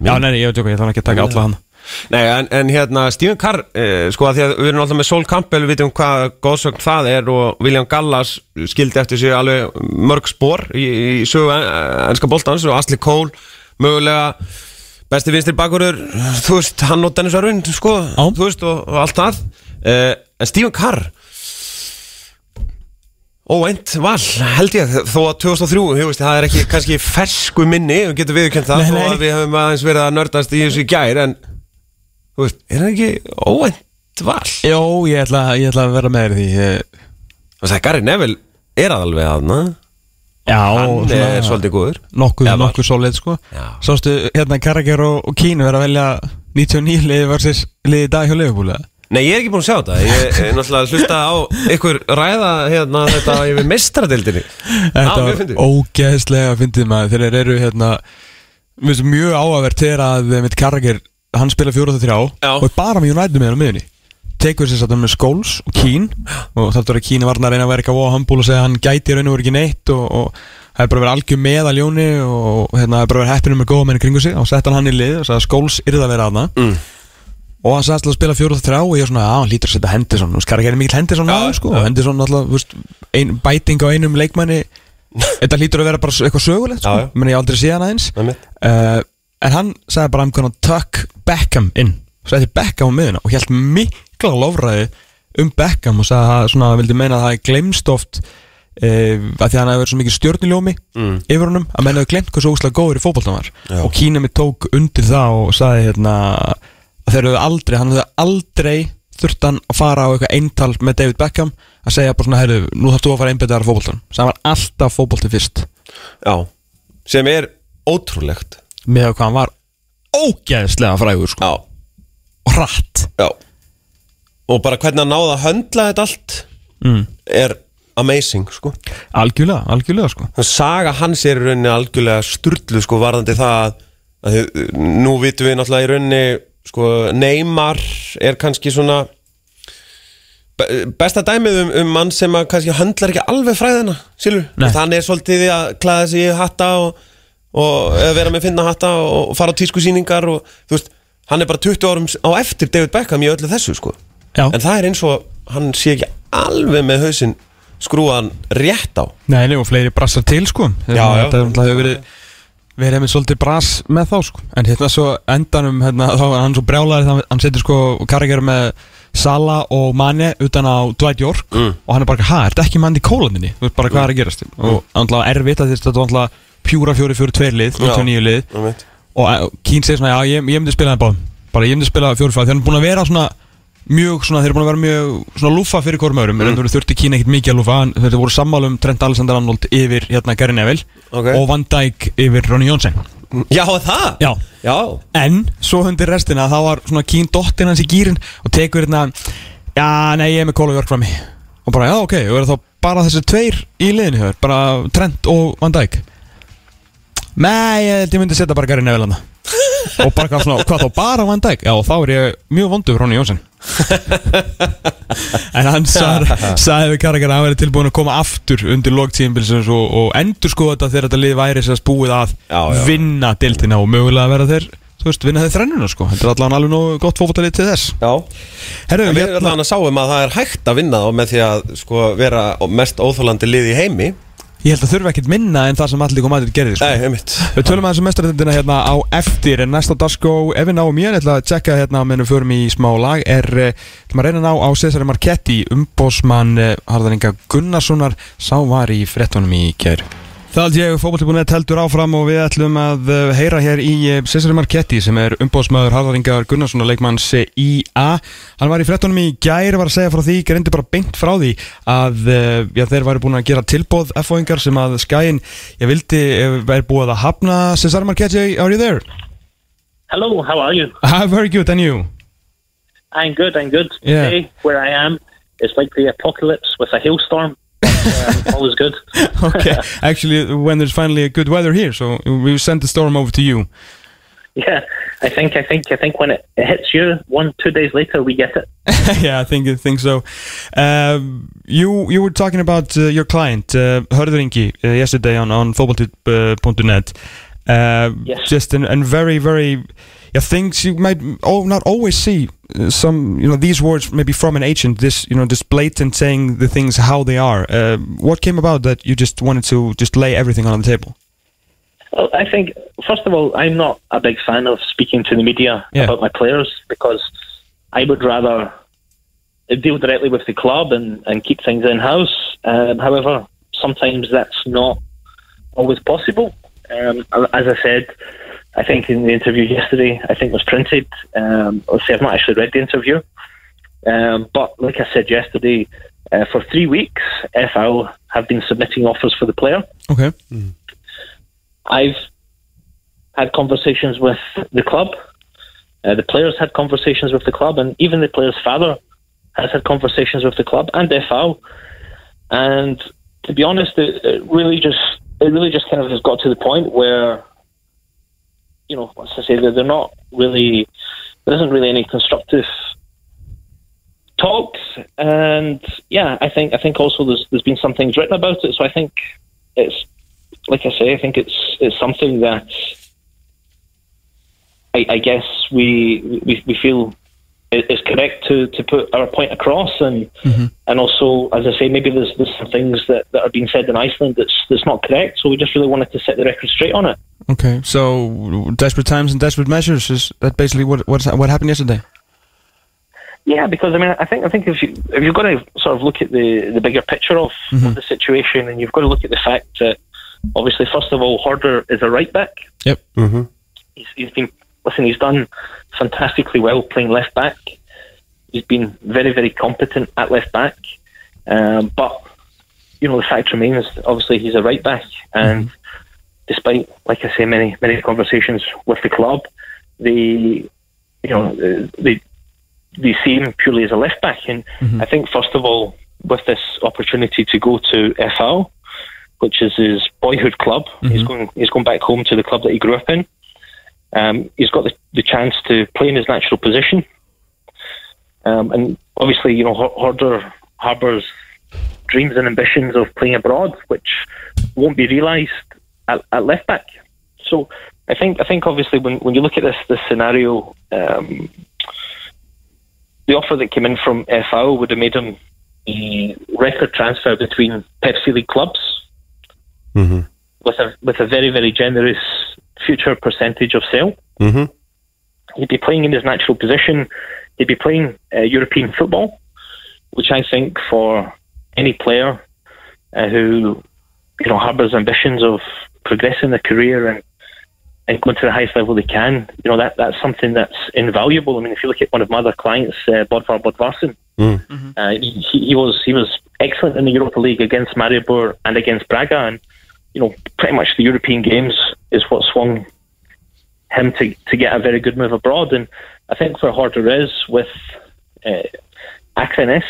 nei, nei, ég veit ekki, ég þarf ekki að taka alla hann Nei, en, en hérna, Stephen Carr eh, sko að því að við erum alltaf með Sol Campbell við vitum hvað góðsögn það er og William Gallas skildi eftir sig alveg mörg spór í, í sögu en- enska boltans og Asli Cole mögulega besti vinstri bakurur þú veist, hann og Dennis Örvin sko, Já. þú veist, og, og allt það. Eh, en Stephen Carr óvænt val, held ég þó að 2003, þú veist, það er ekki kannski fersku minni, við getum viðurkennt það Nei, þó nei. að við höfum aðeins verið að nördast í þessu gær en þú veist, er það ekki óvænt val? Jó, ég ætla, ég ætla að vera með því Það er Gary Neville er aðalveg aðna Já, hann er svolítið góður Nokkuð, var. nokkuð solid sko Já. Sástu hérna Karagер og, og Kínu er að velja 99 liði versus liði dag hjá eða? Nei, ég er ekki búin að sjá þetta. Ég er náttúrulega að hlusta á ykkur ræða hérna þetta yfir mestradildinni Þetta var ógeðslega fyndið maður. Þeir eru hérna mjög áhugavert þegar að mitt Karagir hann spila 4-3 Já. og er bara með United með hann á miðunni tekur sér satt með Skóls og Kín og þáttur að Kín var að reyna að vera eitthvað á hambúl og segja að hann gæti raun og verið ekki neitt og, og það er bara verið algjör með að ljóni og hérna það er bara verið heppinu með góða menni kringu sig. Og sett hann og sagði að að aðna Mm. og að spila 4-3 og ég er svona, já, hann lítur að setja Henderson. Og skar ekki mikill Henderson á sko, og Henderson alltaf, ein, bæting á einum leikmanni þetta lítur að vera bara eitthvað sögulegt sko, menn ég aldrei séð hann aðeins. Uh, en hann sagði bara I'm gonna tuck Beckham inn og setti Beckham á miðuna og held mikla lofræði um Beckham og sagði að svona vildi meina að það er glemst oft uh, að því að hann hefur verið svo mikið stjórniljómi Mm. yfir honum að menn hefur glemt hversu óslega góður í fótboltan var. Já. og Kínami tók undir það og sagði hérna að þeir hefur aldrei, hann hefur aldrei þurft hann að fara á eitthvað eintal með David Beckham að segja bara svona, heyrðu, nú þarfst þú að fara einbetaðar fótboltan sem hann var alltaf fótbolti fyrst. Já, sem er ótrúlegt. Með hvað hann var ógeðslega frægur sko, Já, og hratt. Já. Og bara hvernig hann náða að höndla þetta allt mm. er amazing, sko. Algjörlega, algjörlega sko. Saga hans er í rauninni algjörlega sturlu sko varðandi það að, að nú vitum við náttúrulega í rauninni sko Neymar er kannski svona be- besta dæmið um, um mann sem að kannski höndlar ekki alveg fræðina Nei. hann er svolítið að klæða sig í hatta og, og vera með finna hatta og fara á tískusýningar og þú veist, hann er bara 20 árum á eftir David Beckham í öllu þessu sko Já. en það er eins og hann sé ekki alveg með hausinn skrúan rétt á Nei, nei, og fleiri brassar til sko Já, já. Þetta hefur verið verið með svolítið brass með þá sko. En hérna svo endanum, hérna, þá var hann svo brjálæri þá hann setur sko karriger með Sala og Mane utan á Dwight York Mm. og hann er bara, hæ, er þetta ekki mann í kólandinni? Þú veist bara hvað er að gerast. Og náttúrulega erfitt að þetta var náttúrulega pjúra fjóri fjóri tveir lið, 99 lið. og eh, Kín segir svona, já, ég, ég myndi spila það báðum bara ég myndi spila fjóri fjóri, því hann er búin að vera svona mjög svona, þeir eru búin að vera mjög svona lúfa fyrir hvorm öðrum, mm. en þurfti Kín ekkert mikið að lúfa, en þeir voru sammálum Trent Alexander-Arnold yfir hérna Gary Neville Ok. og Van Dijk yfir Ronny Jónsson Já, það? Já. Já, en svo hundir restina, þá var svona Kín dottin hans í gýrin og tekur hérna já, nei, ég er með Kóla Jörg frammi og bara, já, ok, og eru þá bara þessi tveir í liðinu bara Trent og Van Dijk Nei, ég held ég myndi setja bara Gary Neville hana Og bara hvað svona, hvað þá bara Van Dijk? Já, þá er ég mjög vondur Ronny Jónsson En hann sagði, sagði við Karraker að hann verið tilbúin að koma aftur undir logtíðinbilsins og, og endur sko þetta þegar þetta lið væri sérst búið að Já, já. vinna deildina og mögulega vera þeir þú veist, vinna þeir þrennuna sko. Þetta er allavega alveg nógu gott fótboltalið til þess. Já. Herru, við hérna, allan að sáum að það er hægt að vinna þá með því að sko vera mest óþólandi lið í heimi ég held að þurfa ekkert minna en það sem allir koma að þetta gerði sko. Nei, einmitt. Við tölum aðeins um mestarættindina hérna á eftir. En næst á Dasko, ef við náum ég ég ætla að tjekka hérna meðan við förum í smá lag er, eh, ætlum að reyna að ná á Cesare Marchetti umbósmann Harðaringa Gunnarssonar. Sá var í frettunum í gær Það ég fókbalti.net heldur áfram og við ætlum að eh, heyra hér í eh, Cesare Marchetti sem er umbósmaður Harðaringar Gunnarssonar leikmanns eh, IA Hann var í frettunum í gær var að segja frá því, greindi bara beint frá því að eh, já, þeir væri búin að gera tilbóð F-fóingar sem að skæin ég vildi, væri búið að hafna Cesare Marchetti, are you there? Hello, how are you? Ah, very good, and you? I'm good, I'm good. Yeah. Today, where I am, it's like the apocalypse with a hailstorm. Um, always good. okay, actually, when there's finally a good weather here, so we send the storm over to you. Yeah, I think, I think, I think when it, it hits you, one, two days later, we get it. yeah, I think I think so. Um, you you were talking about uh, your client uh, uh, yesterday on on footballtip.net. Uh, Yes. Just and very very yeah, things you might oh not always see uh, some you know these words maybe from an agent this you know just blatant saying the things how they are. Uh, what came about that you just wanted to just lay everything on the table? Well, I think, first of all, I'm not a big fan of speaking to the media Yeah. about my players because I would rather deal directly with the club and, and keep things in house. Um, however, sometimes that's not always possible. Um, as I said, I think in the interview yesterday, I think was printed. Um, let's say I've not actually read the interview, um, but like I said yesterday, uh, for three weeks, FL have been submitting offers for the player. Okay. I've had conversations with the club. Uh, the players had conversations with the club, and even the player's father has had conversations with the club and FL. And to be honest, it, it really just it really just kind of has got to the point where, you know, as I say that they're not really there isn't really any constructive talks. And yeah, I think I think also there's there's been some things written about it. So I think it's like I say, I think it's it's something that I, I guess we, we we feel is correct to, to put our point across, and mm-hmm. and also, as I say, maybe there's there's some things that, that are being said in Iceland that's that's not correct. So we just really wanted to set the record straight on it. Okay. So desperate times and desperate measures is that basically what what what happened yesterday? Yeah, because I mean, I think I think if you if you've got to sort of look at the the bigger picture of, mm-hmm. of the situation, and you've got to look at the fact that obviously, first of all, Horder is a right back. Yep. Mm-hmm. He's, he's been listen. He's done fantastically well playing left back. He's been very very competent at left back, um, but you know the fact remains. Obviously, he's a right back, and mm-hmm. despite, like I say, many many conversations with the club, they you know they they see him purely as a left back. And mm-hmm. I think, first of all, with this opportunity to go to FL, which is his boyhood club, he's mm-hmm. going he's going back home to the club that he grew up in. Um, he's got the, the chance to play in his natural position. Um, and obviously, you know, Hor- Horder harbours dreams and ambitions of playing abroad, which won't be realised at, at left back. So I think I think obviously when, when you look at this this scenario, um, the offer that came in from FAO would have made him a record transfer between Pepsi League clubs with a with a very very generous future percentage of sale. Mhm. He'd be playing in his natural position. He'd be playing uh, European football, which I think for any player uh, who you know harbours ambitions of progressing their career and and going to the highest level they can, you know that that's something that's invaluable. I mean, if you look at one of my other clients, uh, Bodvar Bodvarsson, uh, he, he he was he was excellent in the Europa League against Maribor and against Braga, and you know pretty much the European games is what swung him to to get a very good move abroad. And I think for is with uh, Akrenes,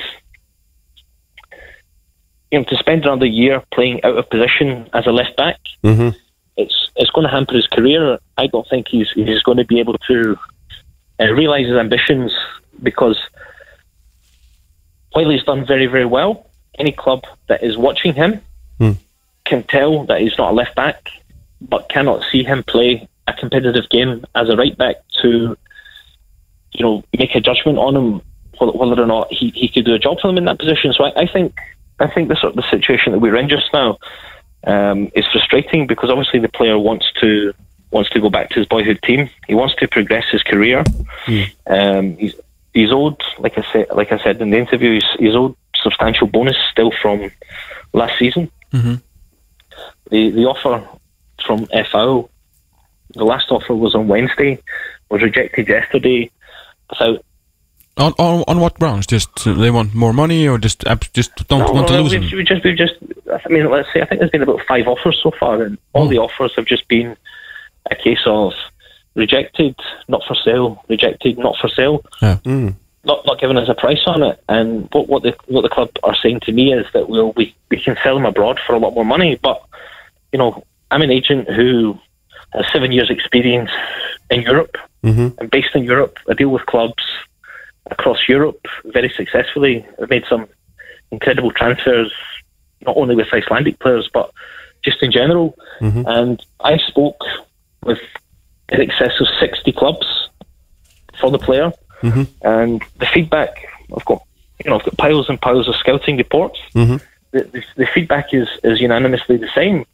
you know, to spend another year playing out of position as a left back, it's it's going to hamper his career. I don't think he's he's going to be able to uh, realise his ambitions because while he's done very very well, any club that is watching him can tell that he's not a left back, but cannot see him play a competitive game as a right back to, you know, make a judgment on him whether, whether or not he, he could do a job for them in that position. So I, I think I think the sort of the situation that we're in just now um, is frustrating because obviously the player wants to wants to go back to his boyhood team. He wants to progress his career. Um, he's he's owed, like I said, like I said in the interview, he's, he's owed substantial bonus still from last season. The the offer from FO, the last offer was on Wednesday, was rejected yesterday without On on, on what grounds? Just uh, they want more money, or just ab- just don't want to lose we've, him? we've just, we've just, I mean, let's say, I think there's been about five offers so far, and all Oh. the hmm. offers have just been a case of rejected, not for sale, rejected, not for sale. Yeah. Hmm. not not giving us a price on it. And what what the what the club are saying to me is that we'll, we we can sell him abroad for a lot more money. But you know, I'm an agent who has seven years' experience in Europe mm-hmm. I'm based in Europe. I deal with clubs across Europe very successfully. I've made some incredible transfers, not only with Icelandic players but just in general. Mm-hmm. And I spoke with in excess of sixty clubs for the player, mm-hmm. and the feedback I've got, you know, I've got piles and piles of scouting reports. The, the, the feedback is is unanimously the same.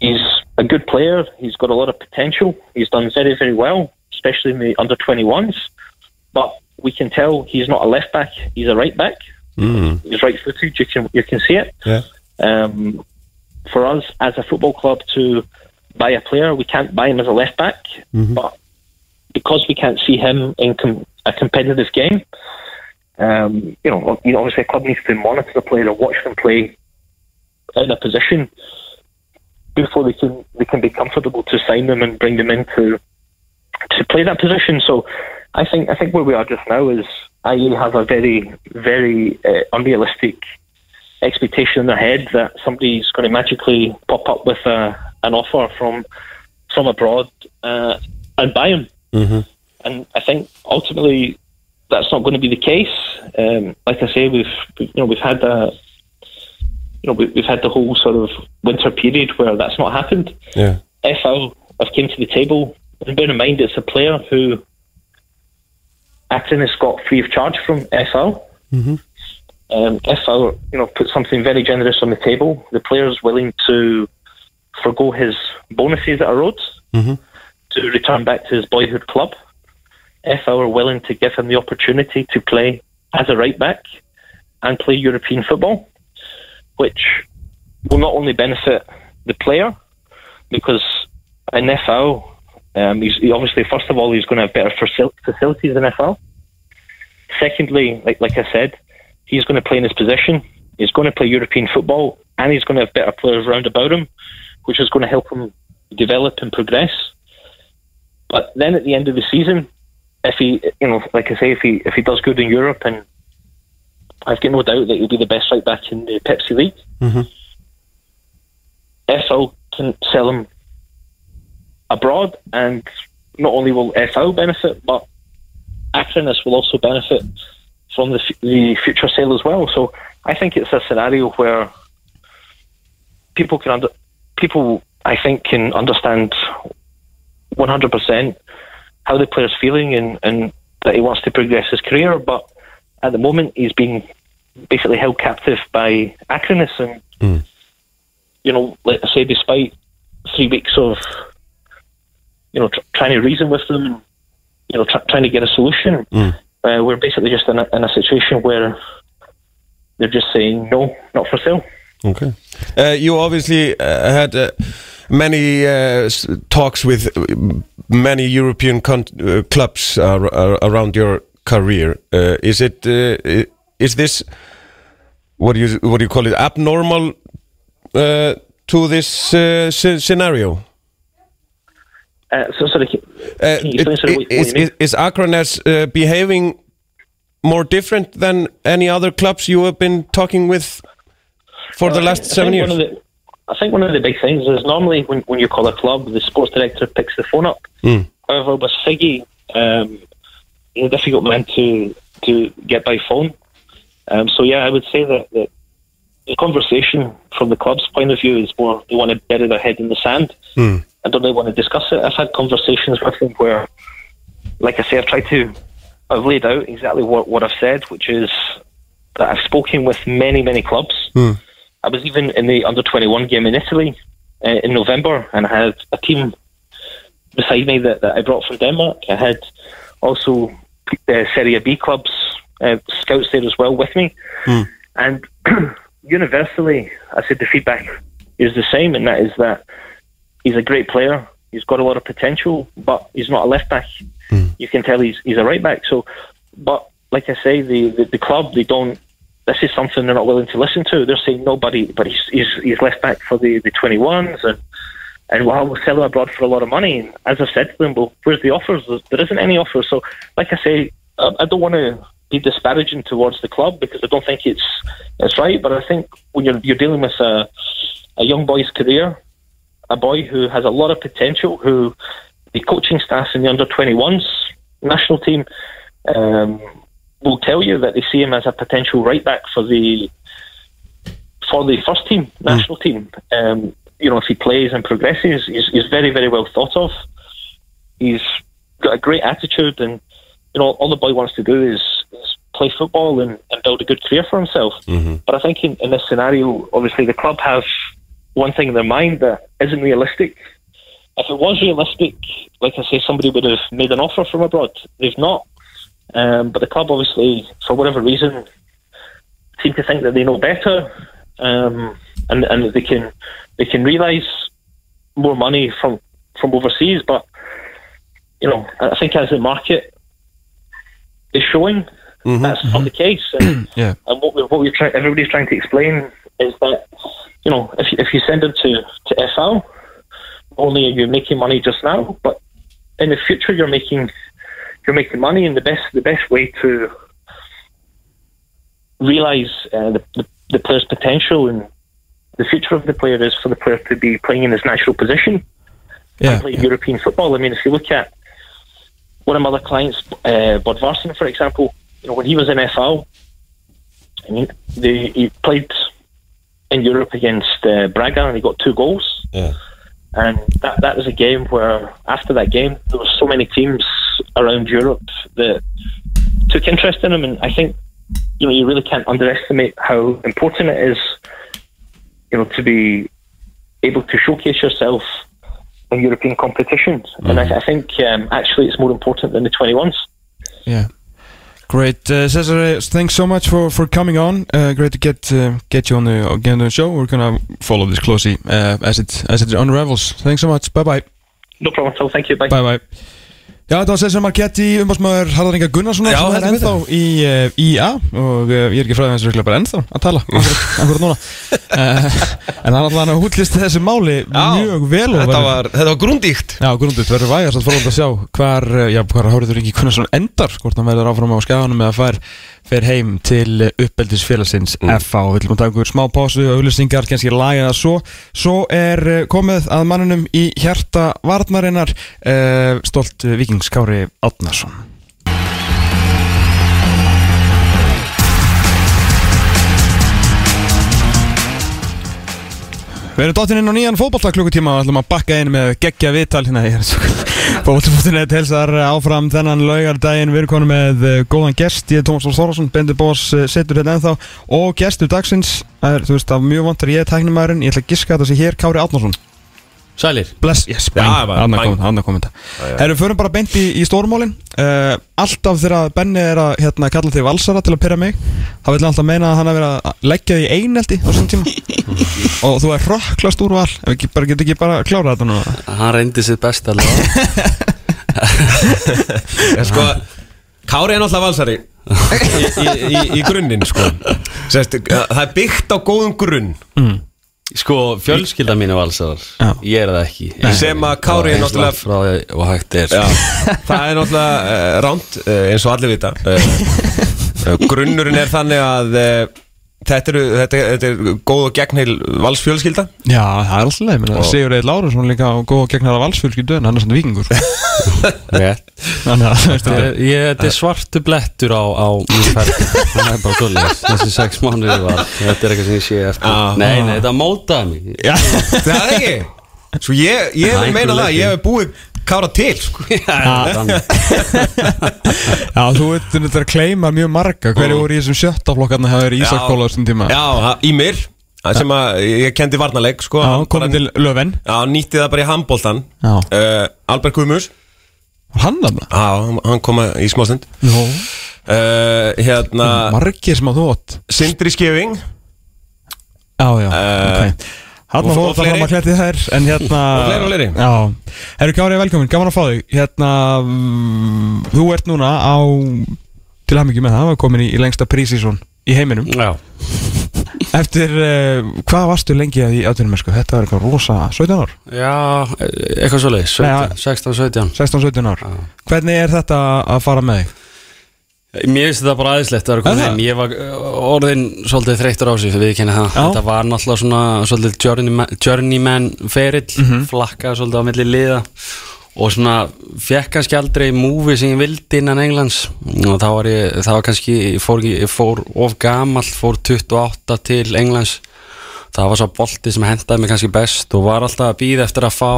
He's a good player. He's got a lot of potential. He's done very very well, especially in the under twenty ones. But we can tell he's not a left back. He's a right back. He's right footed. You can you can see it. Yeah. Um, for us as a football club to buy a player, we can't buy him as a left back, but because we can't see him in com- a competitive game, um, you know, you know, obviously a club needs to monitor the player and watch them play in a position before they can they can be comfortable to sign them and bring them in to to play that position. So I think I think where we are just now is IE have a very very uh, unrealistic expectation in their head that somebody's going to magically pop up with a, an offer from from abroad uh, and buy him. And I think ultimately that's not going to be the case. Um, like I say, we've we've- you know we've had a you know we, we've had the whole sort of winter period where that's not happened. Yeah. If I've came to the table, and bear in mind it's a player who Acton has got free of charge from FL. Um, FL, you know, put something very generous on the table. The player's willing to forego his bonuses at a Rhodes to return back to his boyhood club. FL are willing to give him the opportunity to play as a right back and play European football, which will not only benefit the player because in FL, um, he's he obviously first of all he's going to have better facilities in FL. Secondly, like like I said, he's going to play in his position. He's going to play European football, and he's going to have better players round about him, which is going to help him develop and progress. But then at the end of the season, if he, you know, like I say, if he if he does good in Europe, and I've got no doubt that he'll be the best right back in the Pepsi League. Mm-hmm. FL can sell him abroad, and not only will FL benefit, but Acronis will also benefit from the, f- the future sale as well. So I think it's a scenario where people can under, people I think can understand 100% how the player's feeling and, and that he wants to progress his career. But at the moment, he's being basically held captive by Acronis. And, you know, like I say, despite three weeks of, you know, tr- trying to reason with them, you know, tr- trying to get a solution, uh, we're basically just in a, in a situation where they're just saying, no, not for sale. Okay. Uh, you obviously uh, had uh, many uh, talks with many European con- uh, clubs uh, ar- around your career. Uh, is it uh, is this what do you what do you call it abnormal uh, to this uh, scenario? Uh, so, sorry, Uh, it- explain sort of what, what is, is, is Akranes uh, behaving more different than any other clubs you have been talking with for the last seven years? One of the, I think one of the big things is normally when, when you call a club, the sports director picks the phone up. However, with Siggy, um, a difficult man to to get by phone. Um, so yeah, I would say that, that the conversation from the club's point of view is more they want to bury their head in the sand and don't really want to discuss it. I've had conversations with them where, like I say, I've tried to, I've laid out exactly what, what I've said, which is that I've spoken with many, many clubs. I was even in the under 21 game in Italy uh, in November and I had a team beside me that, that I brought from Denmark. I had also uh, Serie B clubs, uh, scouts there as well with me. And universally, I said the feedback is the same, and that is that he's a great player. He's got a lot of potential, but he's not a left back. You can tell he's he's a right back. So, but like I say, the, the the club they don't. This is something they're not willing to listen to. They're saying nobody, but he's he's, he's left back for the the twenty ones and. And well, we'll sell him abroad for a lot of money. And as I've said to them, well, where's the offers? There- isn't any offers. So, like I say, I, I don't want to be disparaging towards the club because I don't think it's it's right. But I think when you're you're dealing with a a young boy's career, a boy who has a lot of potential, who the coaching staff in the under 21s national team um, will tell you that they see him as a potential right back for the for the first team national team. Um, you know, if he plays and progresses, he's, he's very very well thought of. He's got a great attitude, and you know, all the boy wants to do is, is play football and, and build a good career for himself. But I think in, in this scenario, obviously the club have one thing in their mind that isn't realistic. If it was realistic, like I say, somebody would have made an offer from abroad. They've not. Um, but the club, obviously, for whatever reason, seem to think that they know better, um, and and they can they can realise more money from from overseas. But you know, I think as the market is showing, that's not the case. And, Yeah. and what we what we're trying, everybody's trying to explain is that you know, if you, if you send them to to FL, only are you making money just now, but in the future you're making you're making money, and the best the best way to realise uh, the, the the player's potential and the future of the player is for the player to be playing in his natural position Yeah. and play European football. I mean, if you look at one of my other clients, uh, Bud Varson, for example, you know, when he was in FL, I mean, they, he played in Europe against uh, Braga and he got two goals. Yeah. And that, that was a game where, after that game, there were so many teams around Europe that took interest in him. And I think, you know, you really can't underestimate how important it is, you know, to be able to showcase yourself in European competitions. And I, I think um, actually it's more important than the 21s. Yeah. Great, uh, Cesare. Thanks so much for, for coming on. Uh, great to get uh, get you on the get on the show. We're gonna follow this closely uh, as it as it unravels. Thanks so much. Bye bye. No problem at all. Thank you. Bye. Bye bye. Já, þetta var Cesar Marketti, umbásmaður Harðar Inga Gunnarssonar Já, sem er ennþá í uh, IA og uh, ég er ekki fræðið hans virkilega bara ennþá að tala akkurat núna. Uh, en hann alltaf hann hútlisti þessu máli mjög vel og Þetta verður- var, þetta var grúndíkt. Já, grundut, verður vægast að fórhald að sjá hvar, uh, já, hvar Háriður Ingi Gunnarsson endar hvort hann verður áfram á skæðanum eða fær, fer heim til uppeldisfélagsins FA og við viljum að taka ykkur smá pásu og auðlýsingar, kannski lagið að svo. Svo er uh, komið að mannunum í hjarta varnarinnar uh, stolt uh, vikingskári Átnarsson Við erum dottin inn á nýjan fótballtaklukutíma og ætlum að bakka inn með geggja viðtal. Hérna ég er svo Fótballtaklukutíma helsar áfram þennan laugardaginn. Við erum konum með eh, góðan gest. Ég er Tómas Lóð Þórásson, Bendur Bós eh, situr hérna ennþá. Og gestur dagsins það er, þú veist, af mjög vantar ég er tæknumæðurinn Ég ætla að giska þetta sé hér, Kári Átnarsson Sælir. Bless, yes, komið, annað komið Herru, förum bara beint í, í stórmálin. Uh, Alltaf þegar Benni er að hérna, kalla þig valsara til að pyrra mig. Þá vil hann alltaf meina að hann hafi verið að leggja því einelti á þessum tíma. Og þú er rökklast úr val. Ef ekki, bara, getur ekki bara að klára þetta núna. Hann reyndi sitt best alveg. En sko, Kári er náttúrulega valsari. Í, í, í, í grunninn sko. Sest, Það er byggt á góðum grunn Sko, fjölskylda mín er valsarar Já. Ég er það ekki. Sem að Kári er náttúrulega- frá því og hægt er. Já, það er náttúrulega uh, ránt uh, eins og allir vita. Uh, uh, Grunnurinn er þannig að uh, þetta, eru, þetta, þetta er góð og gegnheil valsfjölskylda. Já, það er alltaf leið. Sigur Eil Lárusson líka góð og gegnar af valsfjölskyldu en hann er svona vikingur Þetta er- ég- þetta er svartu blettur á, á mín ferð. Það er bara svolítið Þessi sex mánuði var Þetta er eitthvað sem ég sé eftir. Já. Nei, nei, þetta mótaði mig. Já, Það er ekki Svo ég, ég Það er meina það, ég hef búið Kára til sko. Þannig. já þú veit þetta er að kleima mjög marga. Hverju voru í þessum sjötta flokkarna hafa verið Ísak Kóla á þessum tíma? Já, í mér það sem að ég kendi varnarleik sko, Já, komið til Löfven. Já, nýtti það bara í handbóltan Já. uh, Albert Guðmus Hann þarna? Já, hann- kom í smástund. Jó. Uh, Hérna Margir sem að þú átt. Sindri Skeving. Já, já, Eh, ok Hann og- var og fótt að að kletti þær En hérna Og fleiri og fleiri. Já. Herru Kári, velkomin, gaman að fá þig. Hérna mm, Þú ert núna á Til að mikið með það, var komin í, í lengsta prísísson Í heiminum. Já, Eftir, uh, hvað varstu lengi að í atvinnum sko? Þetta var eitthvað rosa 17 ár? Já eitthvað svolítið Nei, 16, 16, 17 16-17 ár. Hvernig er þetta að fara með þig? Mér finnst þetta bara aðeinslegt að vera komin heim. Ég var uh, orðin svolítið þreyttur á sig Við kynna það. Þetta var náttúrulega svona svolítið journeyman, journeyman ferill Mhm. Flakkaði svolítið á milli liða Og svona fekk kannski aldrei múfi sem ég vildi innan Englands. Og þá var ég, það var kannski Ég fór, ég fór of gamall Fór 28 til Englands. Það var svo bolti sem hendaði mig kannski best Og var alltaf að býða eftir að fá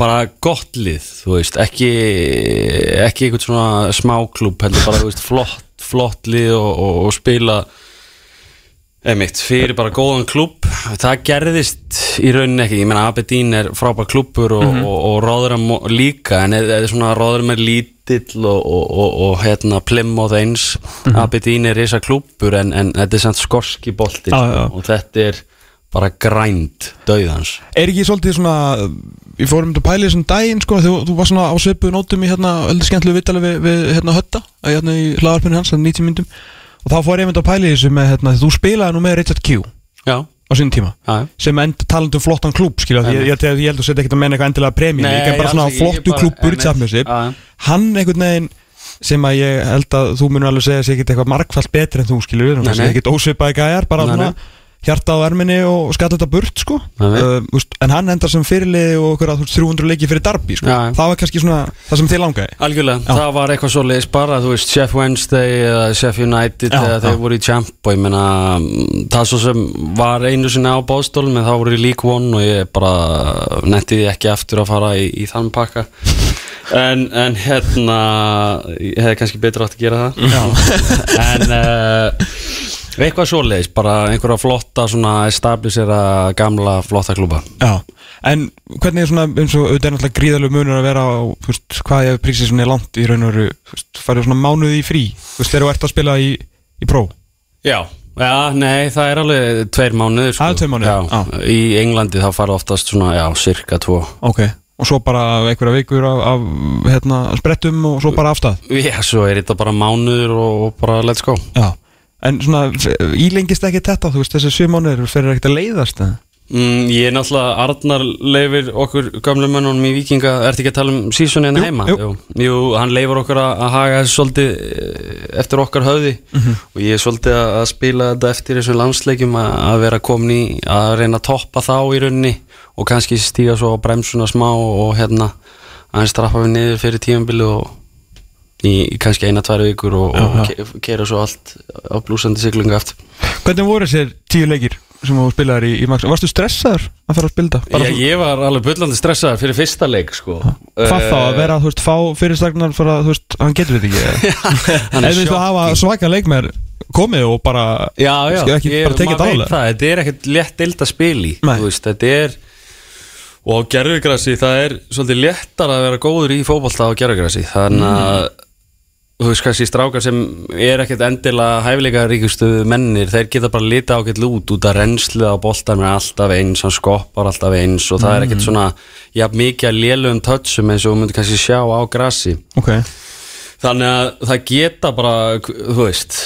bara gott lið þú veist, ekki ekki einhvern svona smáklúb heldur bara, þú veist, flott, flott lið og, og, og spila einmitt, fyrir bara góðan klúb það gerðist í rauninni ekki. Ég meina Aberdeen er frábær klúbur og, og, og Rotherham líka en eða svona Rotherham er lítill og, og, og, og hérna Plymouth eins Aberdeen er risa klúbur en, en þetta er samt skorski bolti já. og þetta er bara grænd döðans Er ekki svolítið svona Við fórum til að pæla í þessum daginn sko Þú, þú var svona á svipuðu nótum í hérna Öldur skemmtilegu vittali við, við hérna hötta Hérna í hlaðarpinu hans, þannig 90 myndum Og þá fór ég mynd að pæla í þessu með hérna Þú spilaði nú með Richard Q já, á sínum tíma já sem end talandi um flottan klúb skilja, ég, ég, ég, ég held að setja ekkert að menna eitthvað endilega premjum, ég er bara svona ég flottu klúbbur í hann einhvern veginn sem að ég held að þú munur alveg segja sig ekkert eitthvað margfald betri en þú skilur Nei, nei. ekkert ósvipaði gæjar, bara svona nei. hjarta á erminni og skalla þetta burt sko Nei, nei. uh, úst, en hann endar sem fyrirliði og okkur að þú veist 300 leiki fyrir Darby sko. Já. það var kannski svona það sem þið langaði Algjörlega, Já. það var eitthvað svo leiðis bara, þú veist, Chef Wednesday eða Chef United Já, eða þeir voru í Champ og ég meina, mm, það svo sem var einu sinni á bóðstólum en það voru í League One og ég bara netti því ekki aftur að fara í, í þann pakka en, en hérna ég hefði kannski betur átt að gera það en uh, eitthvað svo leiðis, bara einhverja flotta svona establisera gamla flotta klúba Já, en hvernig er svona eins og auðvitað er náttúrulega gríðalegu munur að vera á veist, hvað ég prísið svona er langt í raun og veru færðu svona mánuði í frí? Veist, þegar þú ert að spila í, í pró Já, já, nei, það er alveg tveir mánuðir sko. Er tveir mánuðir, já, já. Í Englandi þá fara oftast svona, já, cirka tvo. Ok, og svo bara einhverja vikur af, af hérna, sprettum og svo bara afstæð Já, svo er þetta bara mánuður og bara let's go. Já, en svona ílengist ekki þetta, þú veist, þessi sjö mánuður fyrir ekkert að leiðast eða? mm, Ég er náttúrulega, Arnar leifir okkur gamlu mönnunum í Víkinga Ertu ekki að tala um hérna Jú, heima? jú. jú, hann leifir okkur að, haga þessu svolítið eh, eftir okkar höfði Mhm. og ég er svolítið að spila þetta eftir þessum landsleikjum að, vera komin í að reyna að toppa þá í rauninni og kannski stíga svo á bremsuna smá og hérna aðeins strappa við niður fyrir tímabili og í, kannski eina, tvær vikur og, og Já, ke kera svo allt á blúsandi siglingu eftir Hvernig voru þessir tíu leikir sem þú spilaðir í, í Max? Varstu stressaður að fara að spila þetta? Bara ég, var alveg bullandi stressaður fyrir fyrsta leik sko. Hvað þá að Eh, vera, þú veist, fá fyrirstagnar fyrir að, þú veist, hann getur þetta ekki Eða þú veist að hafa svaka leikmer komið og bara Já, já, ekki ég, bara tekið maður þetta veit álega? það, þetta er ekkert létt deild að spila í Nei. þú veist, þetta er og á gerfugrassi það er svolítið léttar að vera góður í fótbolta á gerfugrassi þannig að þú veist kannski strákar sem er ekkert endilega hæfileika ríkustu mennir þeir geta bara lita ágætt út út að rennslu á boltan er alltaf eins, hann skoppar alltaf eins og það er ekkert svona jafn mikið að lélugum touchum eins og þú myndir kannski sjá á grassi Ok, Þannig að það geta bara, þú veist,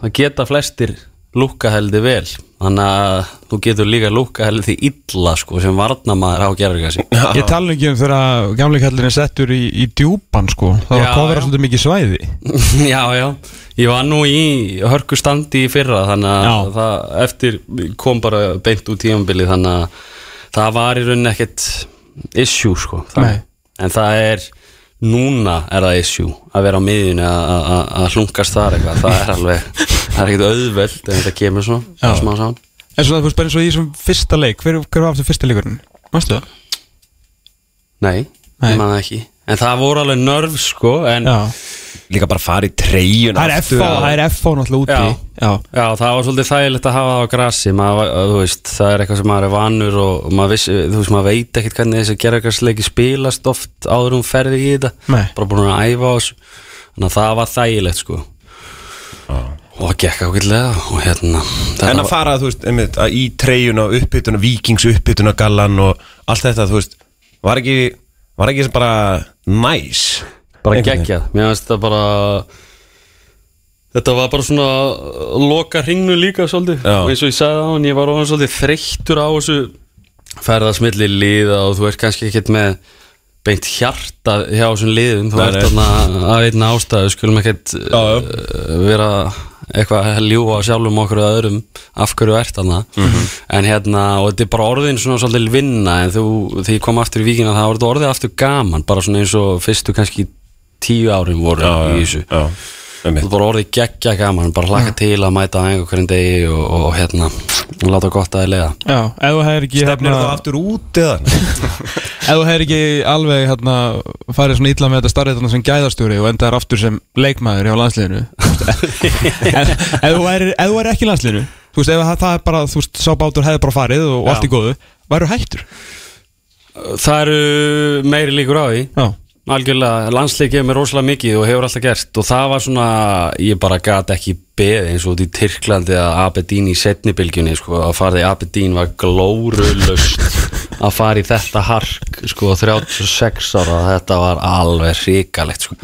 það geta flestir lúka heldur vel. Þannig að þú getur líka lúka heldur því illa sko sem varnamaður á gerðurkassi. ég tala ekki um þegar gamleikallin er settur í, í djúpan sko Það var kofra svolítið mikið svæði já, já. Ég var nú í hörku standi í fyrra þannig að það eftir kom bara beint úr tímambili þannig að það var í rauninni ekkert issue sko. Það, Nei. en það er, núna er það issue að vera á miðjunni að- hlunkast þar eitthvað. Það er alveg, það er ekkert auðveld en þetta kemur svona, smá saman. En svona, þú veist, bara eins og í þessum fyrsta leik Hver, hver var aftur fyrsta leikurinn? Mástu það? Nei, Nei. ég man það ekki En það voru alveg nörf sko En Já. Líka bara fara í treyjun Það er FH, það er FH náttúrulega úti. Já. Já, Já, það var svolítið þægilegt að hafa það á grassi maður, þú veist, það er eitthvað sem maður er vanur og og maður, vissi, þú veist, maður veit ekkert hvernig þessi gerðarkarsleiki spilast oft áður um ferði í þetta. Nei. bara búin að æfa á þessu. Þannig að það var þægilegt sko. Og það gekk ákveðlega og hérna þetta En að var- fara, þú veist, einmitt, að í treyjun og uppbytuna, vikings uppbytuna gallan og allt þetta, þú veist Var ekki, var ekki sem bara næs? Bara geggjað, mér finnst þetta bara þetta var bara svona loka hringnu líka svolítið. Já. og eins og ég sagði á hann, ég var ofan svolítið þreyttur á þessu ferðasmilli liða og þú ert kannski ekkert með beint hjarta hjá þessum liðum. Þú ert þarna af einn ástæðu skulum ekkert uh, vera eitthvað að ljúa sjálfum okkur og öðrum af hverju ert þarna. Mhm. en hérna, og þetta er bara orðin svona svolítið vinna en þú, þegar ég kom aftur í vikina það var þetta orðið aftur gaman, bara svona eins og fyrstu kannski tíu árin voru í þessu. já, Þú er bara orðið geggja gaman, bara hlaka til að mæta á einhverjum degi og, og, og hérna láta gott að þið leiða. Já, ef þú hefur ekki Stefnir hérna, það aftur út eða? Ef þú hefur ekki alveg hérna, farið svona illa með þetta starrið þarna sem gæðastjóri og endaðar aftur sem leikmaður hjá landsliðinu ef, ef þú væri þú ekki landsliðinu Þú veist, ef það það er bara, þú veist, sá bátur hefði bara farið og, og allt í góðu Væru hættur? Það eru meiri líkur á því. Já, Algjörlega, landslið mér rosalega mikið og hefur alltaf gert og það var svona, ég bara gat ekki beðið eins og út í Tyrklandi að Aberdeen í setnibilgjunni sko, að fara í Aberdeen var glórulust að fara í þetta hark sko 36 ára, þetta var alveg hrikalegt sko.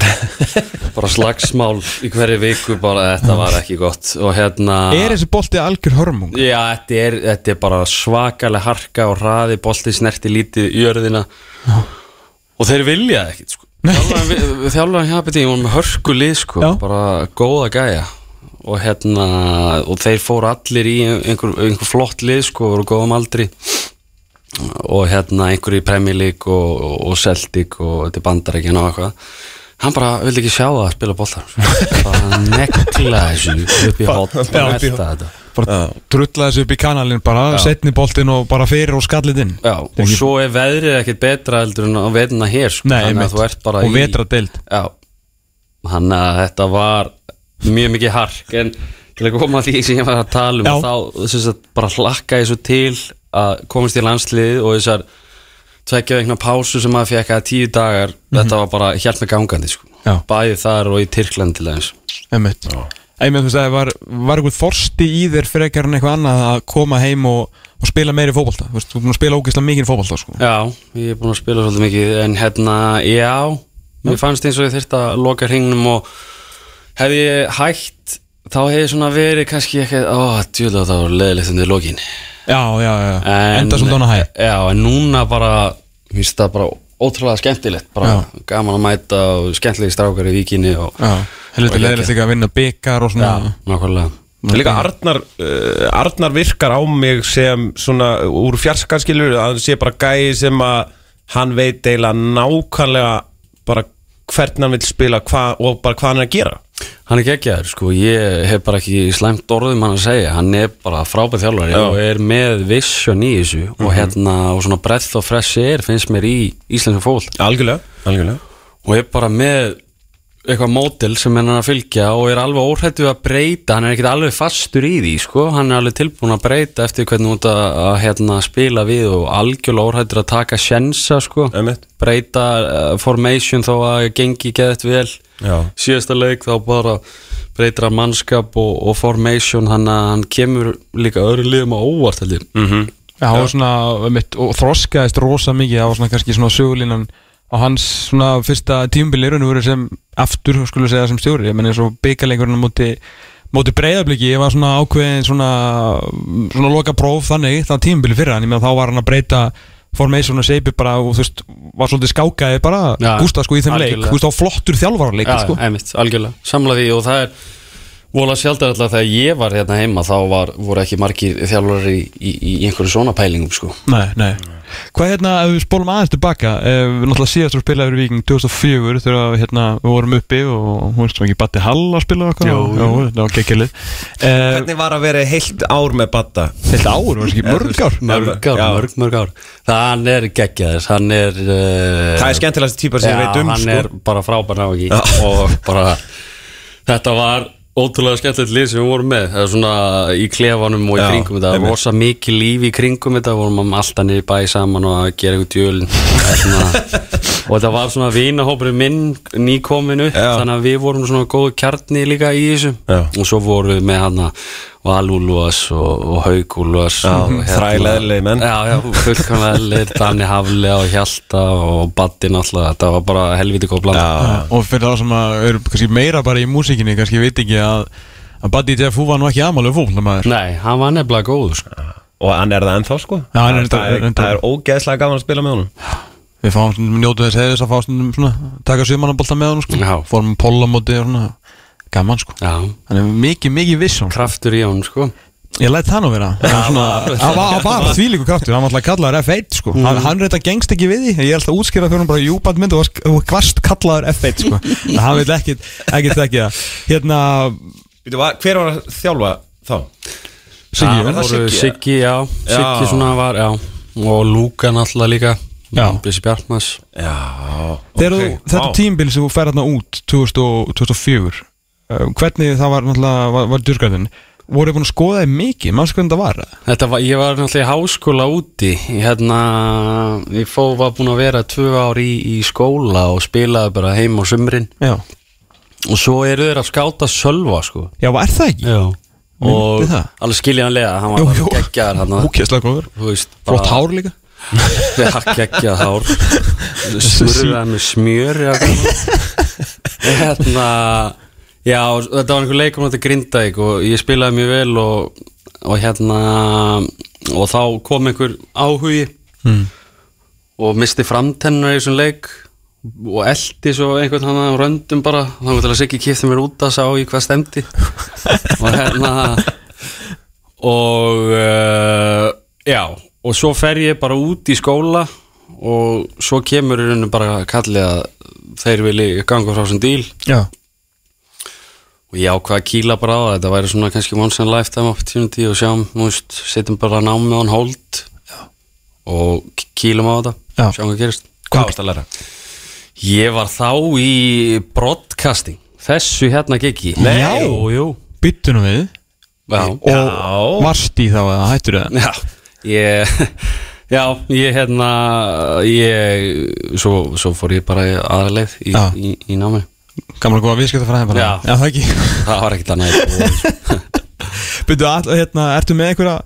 Bara slagsmál í hverju viku bara þetta var ekki gott og hérna er þessi bolti algjör hörmung? Já, þetta er, þetta er bara svakalega harka og hraði, bolti snerti lítið í jörðina. Og þeir vilja ekkit sko. þjálfan hjá ég var með hörku lið sko, bara góða gæja. Og hérna og þeir fóru allir í einhver, einhver flott lið sko, voru góðum aldri. Og hérna einhver í Premier League og, og, og Celtic og þetta er bandarækjan og eitthvað. Hann bara vildi ekki sjá það að spila boltar bara nekla þessu upp í hot og Já, melta þetta Bara drulla þessu upp í kanalinn bara, setni boltin og bara fyrir og skallið inn. Já, og svo er veðrið ekkert betra heldur en á veðina hér sko, Nei, þannig að þú ert bara Og í vetra deild Já, þannig að þetta var mjög mikið hark en til að koma að því sem ég var að tala um Já. þá þess að bara hlakka þessu til að komast í landslið og þessar tvekja veikna pásu sem maður fekk að tíu dagar þetta var bara hjælt með gangandi sko. Bæði þar og í Tyrkland til dæmis Einmitt, þú veist, var, var eitthvað þorsti í þér frekar en eitthvað annað að koma heim og, og spila meiri fótbolta. Þú veist, þú er búin að spila ógeðslega mikið fótbolta sko. Já, ég er búin að spila svolítið mikið en hérna, já mér fannst eins og ég þurfti að loka hringnum og hefði ég hætt þá hefði ég svona verið kannski ekki ó, djúlega þá var leðilegt undir lokin. Já, já, já, en, enda svona dóna hæ Já, en núna bara mér finnst það bara ótrúlega skemmtilegt bara gaman að mæta og skemmtilegi strákar í vikinni og Já, helviti og leðilegt líka að vinna byggar og svona. Nákvæmlega. Það er líka Arnar, uh, Arnar virkar á mig sem svona úr fjarskarskilur að hann sé bara gæi sem að hann veit eiginlega nákvæmlega bara hvernig hann vil spila hva, og bara hvað hann er að gera. Hann er geggjaður, sko, ég hef bara ekki slæmt orðum hann að segja, hann er bara frábæð þjálfari Já. og er með vision í þessu og hérna, og svona breath of fresh air finnst mér í íslensku fólk Algjörlega, algjörlega. Og er bara með eitthvað mótil sem hann er að fylgja og er alveg óhættu að breyta hann er ekkert alveg fastur í því sko. Hann er alveg tilbúin að breyta eftir hvernig út að, að hérna, spila við og algjörlega óhættur að taka sjensa sko. Einmitt. breyta uh, formation þó að gengi geðt vel. Já. síðasta leik þá bara breytir hann mannskap og, og formation hann, hann kemur líka öðru liðum á óvart heldur mm Já, og svona, mitt, og þroskaðist rosa mikið. Á svona kannski svona sögulínan á hans svona fyrsta tímubili raun og verið sem aftur, skulum segja, sem stjóri. Ég menn eins og byggaleikurinn á móti móti breyðabliki, ég var svona ákveðin svona, svona loka próf þannig það tímubili fyrir hann, ég meðan þá var hann að breyta formation og seipi bara og þú veist, var svolítið skákaði bara Já, Gústa sko í þeim leik, algjörlega. þú veist, á flottur þjálfarleik Já, sko. algjörlega, samla því og það er vola sjaldar alltaf þegar ég var hérna heima þá var, voru ekki margir þjálfur í, í, í einhverju svona pælingum sko. Nei, nei Hvað hérna, ef við spólum aðeins tilbaka eh, Við náttúrulega síðast að spila yfir Viking 2004 Þegar við, hérna, við vorum uppi Og hún veist ekki Batti Hall að spila okkar Jú, jú. það var gekkjalið uh, Hvernig var að vera heilt ár með Batta? Þetta ár, var ekki mörg ár mörg ár, Já. mörg, mörg ár hann er geggjaðis, hann er uh, Það er skemmtilegast típar sem ég veit um hann sko. er bara frábær náki og bara þetta var ótrúlega skemmtilegt lið sem við vorum með. Það er svona í klefanum og í Já, kringum þetta. Einmitt. rosa mikið líf í kringum þetta. Vorum alltaf niður bæ saman og að gera eitthvað djölin svona, og þetta var svona vinahópurinn minn nýkominu Já. þannig að við vorum svona góðu kjarni líka í þessu. Já. og svo vorum við með hann Valúluas og, og Haugúluas Já, þræleðilegir menn. Já, já, fullkomlega eðlir Danni Hafle og Hjalta og Baddi náttúrulega, þetta var bara helviti góð blanda. Já, Og fyrir það sem að eru kannski meira bara í músíkinni Kannski veit ekki að að Batti Jeff Hú var nú ekki aðmálega fólknamaður Nei, hann var nefnilega góð sko. og hann er það ennþá sko. Já, hann er það, er, það er ógeðslega gaman að spila með honum. Við fáum njótu þess heiðis að fá svona taka sjömannabolta með hann sko. Fórum pollamóti og svona gaman sko. Já, Hann er mikið, mikið viss hún kraftur í hann sko. Ég læt það nú vera. Hann var þvílíku kraftur. Hann var alltaf kallaður F1 sko. Hann, hann reynda gengst ekki við því. Ég er alltaf að útskýra fyrir hann bara Júband mynd. Og þú varst kallaður F1 sko. Hann vil ekkit, ekkit ekki það. Hérna Hver var að þjálfa þá? Siggi, Siggi, já, Siggi svona var, já. Og Lúkan alltaf líka. Já. Blissi Bjartmas þetta vá. tímbil sem þú fer hérna út 2000 og- 2004 uh, Hvernig það var náttúrulega var, var djurgarðin Voru þið búin að skoða þið mikið? Manstu hvernig það var? Þetta var, ég var náttúrulega í háskóla úti. Hérna, ég fó, var búin að vera tvö ár í, í skóla og spilaði bara heim á sumrin. Já. Og svo eru þeir að skáta sölva sko. Já, var það ekki? Já. Og alveg skiljanlega hann var hann Ókesslega góður. Flott hár líka. Já, geggjað hár. Smurðað með smjör Hérna Já, þetta var einhver leikum þetta Grindavík og ég spilaði mjög vel og, og hérna og þá kom einhver áhugi mm. og misti framtennur í þessum leik og eldi svo einhvern hann á röndum bara. Þá var til að Siggi kipti mér út að sá í hvað stemdi og hérna og uh, já, og svo fer ég bara út í skóla og svo kemur í rauninu bara kallið að þeir vilji ganga frá sem díl. Já og ég ákvað að kýla bara á það þetta væri svona kannski once in a lifetime opportunity og sjáum, þú veist, setjum bara námið on hold já. og kýlum á þetta, Já. sjáum hvað gerist Hvað varst að læra? Ég var þá í broadcasting Þessu hérna gigi Nei. Jú, jú Byttu nú við Já, Og varst í þá eða hættur það já Ég Já, ég hérna Ég Svo, svo fór ég bara aðra leið í, Já. í, í námi Gamla góða viðskipta fræðin bara Já. Já, það ekki Það var ekkert annað í boði. Byttu, all, hérna, ertu með einhverja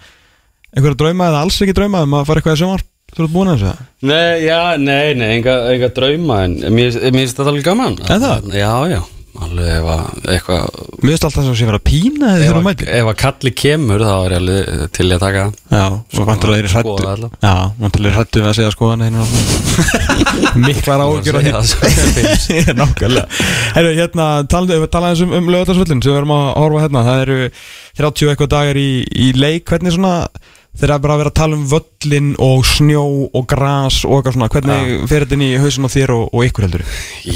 einhverja drauma eða alls ekki drauma um að fara eitthvað í sjómar Þú ert búin að þessu Nei, já, nei, nei, enga, enga drauma En mér mér finnst þetta alveg gaman Er það? Já, já, alveg ef að eitthvað Mér finnst alltaf sem sé vera að pína eða þeirra að, mæti. ef að kalli kemur þá er ég alveg til að taka. Já, svo vantur það er hrættu. Já, vantur það er hrættu við að segja skoðan Miklar segja það því Nákvæmlega. Herru, hérna, talaðu tala eins um, um lögatarsvöllin sem við erum að horfa hérna Það eru 30 eitthvað dagar í, í leik. Hvernig svona, þeir eru bara að vera að tala um völlin og snjó og gras og eitthvað svona. Hvernig fer þetta inn í hausin á þér og, og ykkur heldur?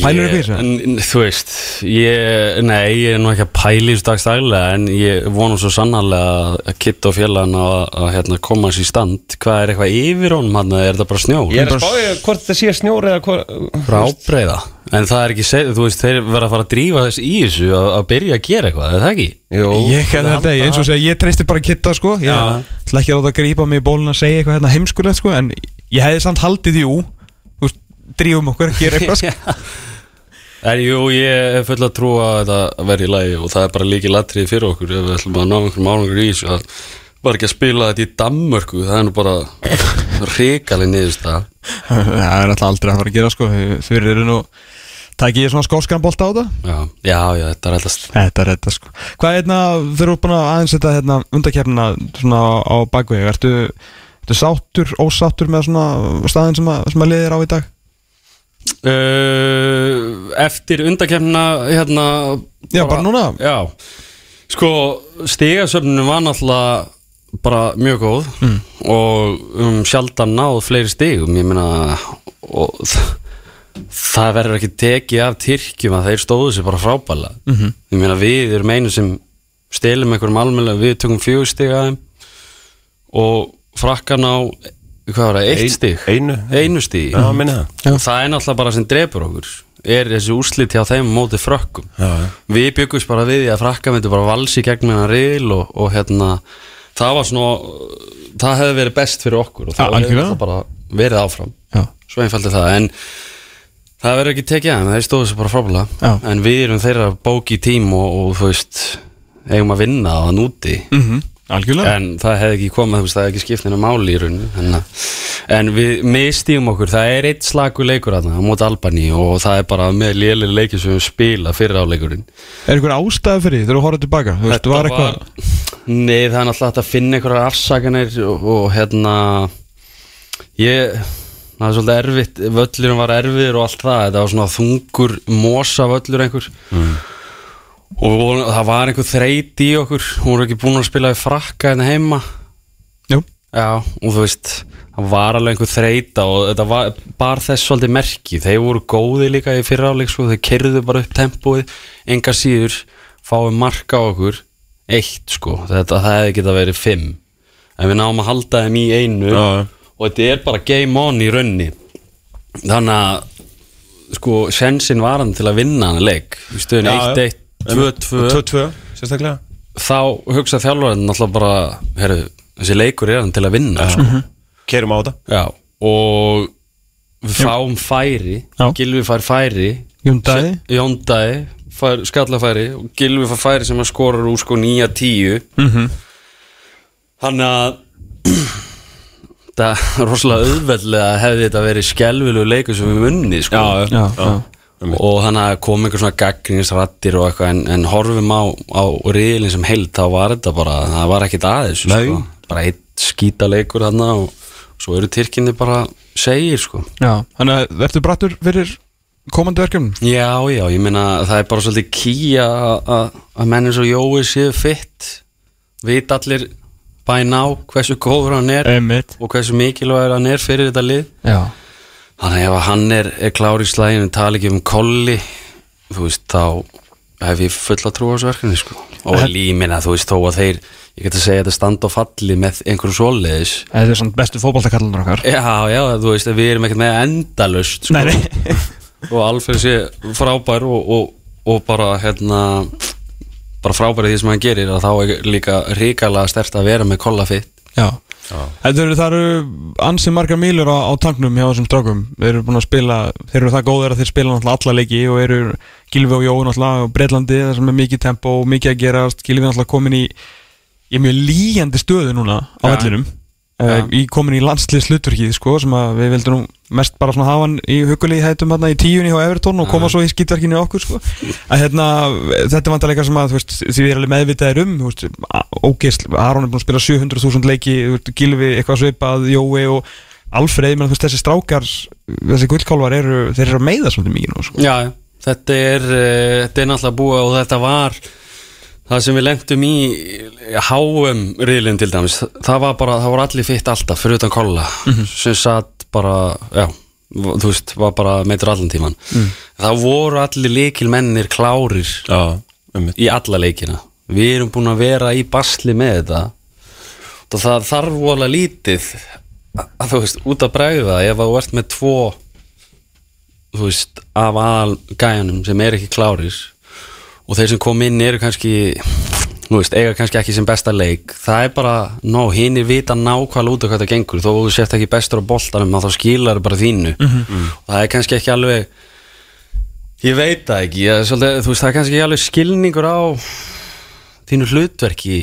Pælur ykkur í þessu? Þú veist, ég, nei, ég er nú ekki að pæla í þessu dagstæðilega en ég vonu svo sannarlega að Kitt og félagin að, að hérna, koma sér í stand. Hvað er eitthvað yfir honum hann, er þetta bara snjó? Ég er að spáði hvort það sé snjór eða hvort Rábreiða En það er ekki, þú veist, þeir verða að fara að drífa þess í þessu að, að byrja að gera eitthvað, er það ekki? Jú. Ég hefði þetta, eins og segja, ég treysti bara kitta sko. Ég ætla ekki að láta grípa mig í bólun að segja eitthvað hérna heimskulegt sko En ég hefði samt haldið jú Þú veist, drífum okkur, gera eitthvað sko. En jú, ég er full að trúa að þetta verði í lagi og það er bara líki latrið fyrir okkur ef við ætlum að ná einhverjum árangur í þessu. Að var ekki að spila þetta í Danmörku það er nú bara ríkali niðurst að Það er alltaf aldrei að fara að gera sko. Fyrir eru nú Tæki ég svona skóskan bolta á það já, já, já, þetta er alltaf Þetta er þetta sko Hvað er hérna, þeir eru búin að aðeins þetta hérna undakefnina svona á, bakvegi Ertu, ertu sáttur, ósáttur með svona staðin sem að, sem að liðir á í dag? uh, Eftir undakefna hérna Já, bara núna? Já, sko stigasöfninu var náttúrulega bara mjög góð Mm. og um sjaldan náð fleiri stigum ég meina og þ- það verður ekki tekið af Tyrkjum að þeir stóðu sér bara frábæla Mhm. -hmm. ég meina við erum einu sem stelum einhverjum almennilega, við tökum fjögur stig að þeim og frakkan á hvað var það, eitt Ein- stig einu. einu stig Já, minni það er náttúrulega bara sem drepur okkur er þessi úrslit hjá þeim á móti frökkum Já, já. við byggumst bara við að frakka myndi bara valsi gegn með hann riðil og, og hérna það var svona það hefði verið best fyrir okkur og Ja, það hefði bara verið áfram Já. svo einfalt er það en það verður ekki tekið aðeins, þeir stóðu sér bara frábæla en við erum þeirra bóki í tím og, og þú veist eigum að vinna á það núti Mm -hmm. En það hefði ekki veist, það hefði ekki skipt neina máli í rauninu en, en við mistíum okkur, það er eitt slagu leikur aðna á móti Albani og það er bara með lélega leikir sem við spila fyrir áleikurinn Er einhver ástæði fyrir því þegar þú horfður tilbaka? Þú veist, var eitthvað Nei, það er náttúrulega að finna einhverjar afsakanir og, og hérna ég það er svolítið erfitt völlurinn var erfiður og allt það þetta var svona þungur mosa völlur einhver og það var einhver þreyt í okkur hún var ekki búin að spila við frakka hérna heima. Jú, já og þú veist það var alveg einhver þreita og þetta var bara þess svolítið merki. Þeir voru góði líka í fyrra áleik sko, þeir kerðu bara upp tempóið. Enga síður fáið marka á okkur eitt sko, þetta það hefði geta verið fimm. En við náum að halda þeim í einu. Já. Og þetta er bara game on í raunni þannig að sko sensin var hann til að vinna hann leik í stöðun Já, já. 1-1, 2-2 2-2, sérstaklega þá hugsa þjálfarinn náttúrulega bara heru, þessi leikur er hann til að vinna sko. Kerum á þetta Já, og við fáum færi Já. Gilvi fær færi Jón Daði. Jón Daði fær skallafæri og Gilvi fær færi sem hann skorar úr sko 9-10 Mhm. Þannig að það er rosalega auðveldlega hefði þetta verið skelvilegu leikur sem við munni sko. já, já. og þannig að kom einhver svona gaggrinisrattir og eitthvað en, en horfum á, á riðilin sem held þá var þetta bara, það var ekkit aðeins sko. bara eitt skítaleikur þarna og svo eru Tyrkinni bara segir sko Já, þannig að ertu brattur fyrir komandi verkefnum? Já, já, ég meina það er bara svolítið kýja að menn eins og Jói séu fitt veit allir bæ ná hversu góður hann er Einmitt. og hversu mikilvægur hann er fyrir þetta lið. Já. Þannig ef að hann er, er klár í slæginu tala ekki um kolli þú veist, þá hef ég fulla trú á þessu verkefni sko. og En- límina, þú veist, þó að þeir ég get að segja að þetta standa og falli með einhverju svoleiðis. Þetta er svona bestu fótballtakallunar okkar. Já, já, þú veist, við erum ekkert með endalust sko. Nei, nei. Og Alfred sé frábær og, og, og bara hérna bara frábær í því sem hann gerir og þá er líka ríkala stert að vera með kollafitt Já. Þetta eru, það eru ansi margar mílur á, á tanknum hjá þessum strákum? Þeir eru búin að spila, þeir eru það góðir að þeir spila náttúrulega alla leiki og eru Gilvi og Jói náttúrulega á Breitlandi það sem er mikið tempo og mikið að gerast. Gilvi náttúrulega komin í, í mjög líjandi stöðu núna á Ja. vellinum Ja. uh, í komin í landslið slutverkið sko, sem við vildum nú mest bara svona hafa hann í hugulegi hættum hérna í tíunni hjá Everton og koma svo í skýtverkinu okkur sko. að hérna, þetta er vantarleika sem að þú veist, því við erum alveg meðvitaðir um veist, ógeist, Aron er búin að spila 700.000 leiki, veist, Gilvi eitthvað svipað Jói og Alfreð menn, þessi strákar, þessi gullkálvar eru, þeir eru að meiða svolítið mikið nú sko. Já, þetta er uh, þetta er náttúrulega búið og þetta var það sem við lendum í háum riðlinn til dæmis það var bara, það voru allir fitt alltaf fyrir utan kolla. Sem satt bara, já þú veist, var bara meitur allan tíman það voru allir leikil mennir klárir Já, um í alla leikina. Við erum búin að vera í basli með þetta. Og það þarf vola lítið að þú veist, út að bregða ef að þú ert með tvo þú veist, af aðal gæjanum sem er ekki klárir og þeir sem kom inn eru kannski þú veist, eiga kannski ekki sem besta leik. Það er bara, nó, hinn er vita nákvæmlega út af hvað það gengur, þó þú sért ekki bestur á boltanum, þá skilar það bara þínu. Og það er kannski ekki alveg ég veit það ekki. Ég, svolítið, þú veist, það er kannski ekki alveg skilningur á þínu hlutverki.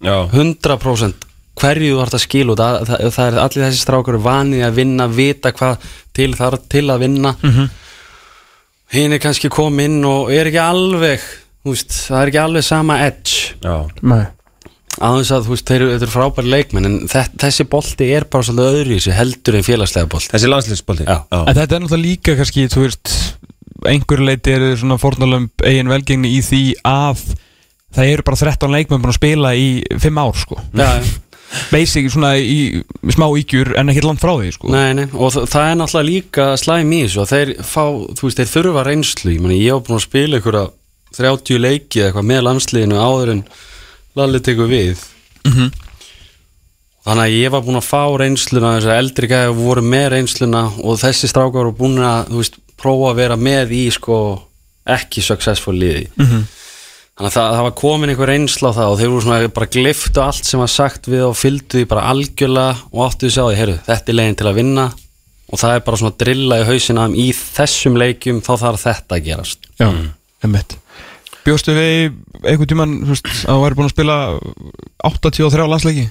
Já, 100% hverju þú ert að skila út. Það, það, það er allir þessi strákur vanið að vinna, vita hvað til þarf til að vinna. Mm -hmm. Hinn er kannski kom inn og er ekki alveg þú veist, það er ekki alveg sama edge. Já. Nei. aðeins að þú veist, þeir, eru- þetta eru frábæri leikmenn en þe- þessi bolti er bara svolítið öðru í þessu heldur en félagslega bolti. Þessi landsliðsbolti? Já. En þetta er náttúrulega líka kannski, þú veist einhverju leiti eru svona fórnalömb eigin velgengni í því að það eru bara 13 leikmenn búin að spila í 5 ár sko. Já, basic svona í smá ígjur en ekki langt frá því sko. Nei, nei, og þa- það er náttúrulega líka slæm í þessu og þeir fá, þú veist, þeir þurfa reynslu. Ég, meni, ég hef búin að spila ykkur að 30 leiki eða eitthvað með landsliðinu áður en Lalli tekur við. Þannig að ég var búin að fá reynsluna þess að eldri gæði voru með reynsluna og þessi strákar voru búin að, þú veist, prófa að vera með í sko ekki successful liði þannig að það, það var komin einhver reynsla á það og þeir voru svona bara gliftu allt sem var sagt við og fylgdu því bara algjörlega og áttu því að heyrðu, þetta er leginn til að vinna og það er bara svona drilla í hausina í þessum leikjum þá þarf þetta að gerast. Já, einmitt. Bjóstu við einhvern veist, að þú væri búin að spila 83 landsleiki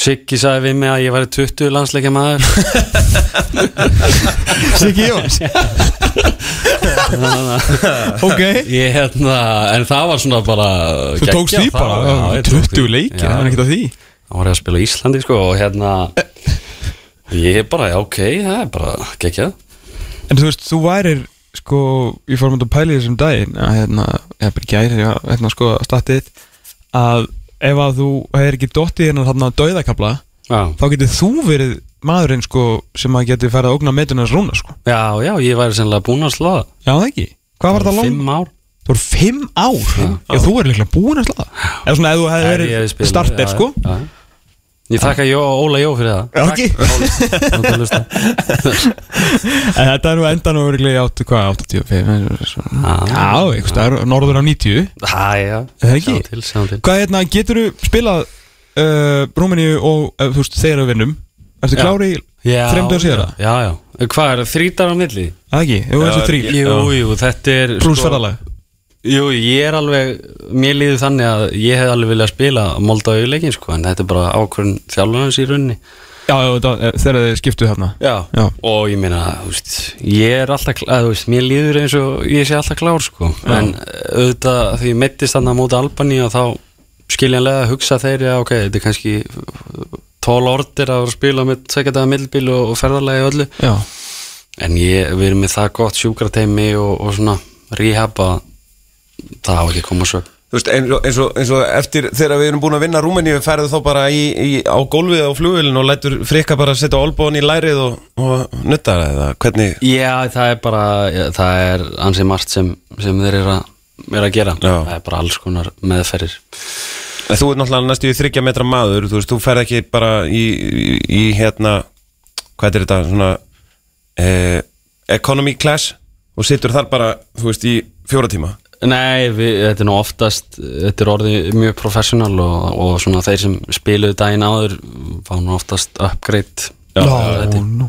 Siggi sagði við mig að ég væri 20 landsleikja maður Siggi Jóns? Ok. Ég hérna, en það var svona bara Þú tókst því bara, já, ég tók 20 leiki, það var ekkert á því. Það var að spila í Íslandi sko og hérna Ég bara, já, ok, það er bara geggjað. En þú veist, þú værir sko, ég fór að pæla í þessum daginn að hérna, ég bara gæri já, hérna sko statið að ef að þú hefur ekki dottið hérna þarna döðakabla, Já, þá getur þú verið maðurinn sko sem að geti farið að ógna metunars rúna sko. Já, já ég væri sennilega búin að slaða. Já, það ekki, hvað var það langt? Fimm ár. Þú voru fimm ár? Já, þú er líklega búin að slaða. Eða svona, ef þú ég verið starter já, sko. já. Ég þakka Jó, Óla Jó fyrir það. Já, ekki? Þetta er nú endan og áttu, hvað, 85 Já, eitthvað, er norður af 90 Hæ, já. Ekki? Sjá til, Hvað hérna, getur þú spilað uh, Rúmeníu og, uh, þú veist, við vinnum? Ertu Já. klári í Já, þreim dögur síðar? Já, já. Hvað er það, þrítar á milli? Það ekki, jú, þessu þrý Jú, jú, þetta er sko- Plús ferðalag Jú, ég er alveg Mér líður þannig að ég hef alveg viljað spila Molda auðleikin, sko En þetta er bara ákvörn þjálfurins í runni Já, já, þegar þið skiptuð þarna. Já, Já. og ég meina, þú veist, ég er alltaf, að, þú veist, mér líður eins og ég sé alltaf klár, sko, en eh, auðvitað því ég meittist þannig á móti Albani og þá skiljanlega hugsa þeir, já, ok, þetta er kannski tól ordir að að spila með tvekjadaða millbíl og, og ferðarlega öllu, Já, en ég, við erum með það gott sjúkrateimi og, og svona rehab að það á ekki að koma svo. Þú veist, eins og, eins, og, eins og eftir þegar við erum búin að vinna Rúmeníu ferðu þá bara í, í, á gólfið á flugvélin og lætur frikka bara setja olbóðan í lærið og, og nutta það eða hvernig Já, það er bara, já, það er ansið margt sem, sem þeir eru að, er að gera, Já. það er bara alls konar meðferðir. En Þú ert náttúrulega næstu í þryggja metra maður Þú veist, þú ferð ekki bara í, í, hérna Hvað er þetta, svona eh, Economy class Og situr þar bara, þú veist, í fjóra tíma Nei, við, þetta er nú oftast þetta er orðið mjög professional og, og svona þeir sem spiluðu daginn áður fá nú oftast upgrade Nó, þetta er- nó,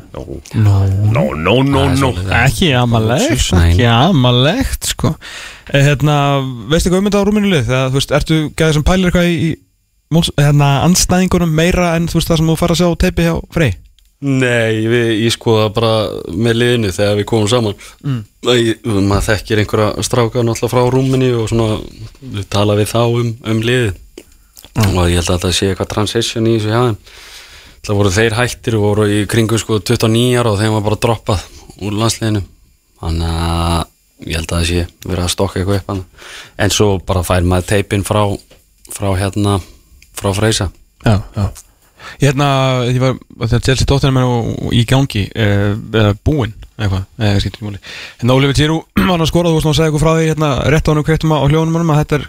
No, no, no, no, Það no. svolítið- ekki amalegt. Ekki amalegt, sko Eh, Hérna, veistu hvað um þetta á Rúmeníu lið? Þegar, þú veist, ertu gæði sem pælir eitthvað í, hérna, anstæðingunum meira en þú veist það sem þú fara að sjá teipi hjá Frey? Nei, við, ég skoða bara með liðinu þegar við komum saman. Mm. ég, maður þekkir einhverja stráka náttúrulega frá rúminni og svona við tala við þá um, um liði og ég held að það sé eitthvað transition í þessu þeim. Það voru þeir hættir og voru í kringum sko 29 ára og þeim var bara droppað úr landsliðinu. Þannig að ég held að það sé verið að stokka eitthvað upp en svo bara fær maður teipin frá frá hérna frá Freysa. Já, já Hérna, ég var, þegar Chelsea er nú í gangi eh, eða búinn, eitthvað, eða ekki máli. Hérna Oliver Giroud var hann að skora, þú veist að segja eitthvað frá því hérna rétt á hann og kveitum á hljónum honum að þetta er,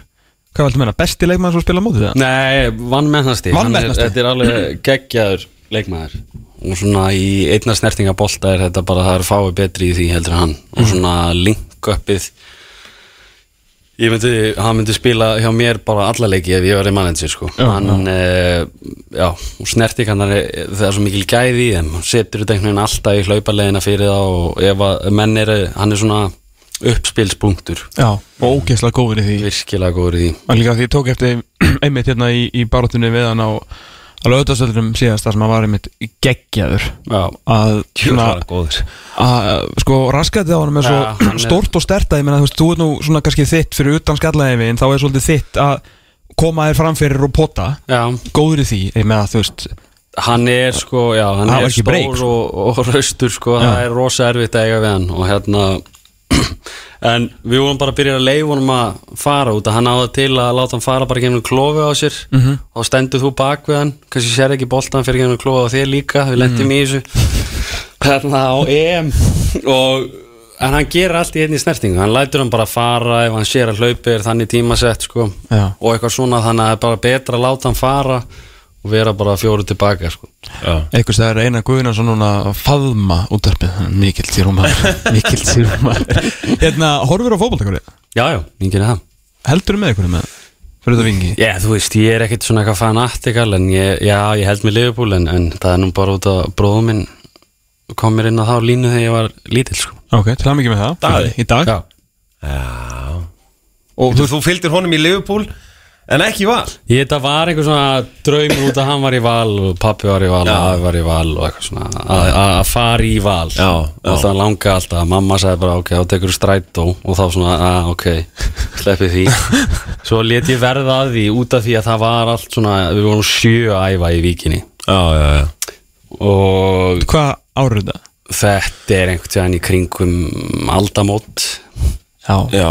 hvað veldur meina, besti leikmaður sem spila mótið það? Nei, vannmennasti? Þetta er alveg geggjaður leikmaður. Og svona í einna snertingabolta er þetta bara það er fáið betri í því heldur hann. Og svona link-upið ég myndi, hann myndi spila hjá mér bara alla leiki ef ég var í manager sko. Já, hann, já, já og snerting hann er, það er svo mikil gæði í þeim. Hann setur þetta einhvern veginn alltaf í hlauparlegina fyrir það og ef að menn er hann er svona uppspilspunktur. Já, og ógeðslega góður í því. Virkilega góður í því. Og líka því ég tók eftir einmitt hérna í, í barátunni við hann á á lögðarsöldunum síðast þar sem hann var einmitt geggjaður. Að að sko raskatið á hann er svo Ja, hann er- og stert að ég meina þú veist, þú er nú svona kannski þitt fyrir utan skallaðið en þá er svolítið þitt að koma þér framfyrir og pota. Já. Góður í því, ég meina þú veist. Hann er sko, já, hann er stór break, sko. og, og raustur sko, Já. það er rosa erfitt að eiga við hann og hérna en við vorum bara að byrja að leifa honum að fara út. Að hann áða til að láta hann fara bara genið klofi á sér. Mhm. -hmm. og stendur þú bak við hann. Kannski sér ekki boltan fyrir genið klofi á þér líka. Við lendum í þessu. Hérna á EM. Og en hann gerir allt í einni snertingu. Hann lætur hann bara fara ef hann sér að hlaupi er þannig tímasett sko. Já. og eitthvað svona þannig að það er bara betra að láta hann fara og vera bara fjóru tilbaka sko. einhvers það er eina Guðnarsson núna að faðma útvarpið, mikill sírumar mikill sírumar hérna, horfur á fótboltakari, já, já, ég gerir það. Heldur með einhverju með? Fyrir þetta vingi? Já, þú veist, ég er ekkert svona eitthvað fanatikal en ég, já, ég held með Liverpool en, en það er nú bara út að bróðum minn kom mér inn á þá línu þegar ég var lítill sko. ok, til að mikið með það. Daði. í dag? Já, Og þú, þú fylgdir honum í Liverpool En ekki val? Ég þetta var einhver svona draumur út að hann var í val og pappi var í val og afi var í val og eitthvað svona að- fara í val. Já, og já. alltaf langa alltaf, mamma sagði bara ok, þá tekur strætó og þá svona, að ok sleppi því. Svo let ég verða að því út af því að það var allt svona, við vorum sjö að æfa í víkinni. Já, já, já. Og Hvað árið þetta? þetta er einhvern veginn í kringum aldamót. Já, Já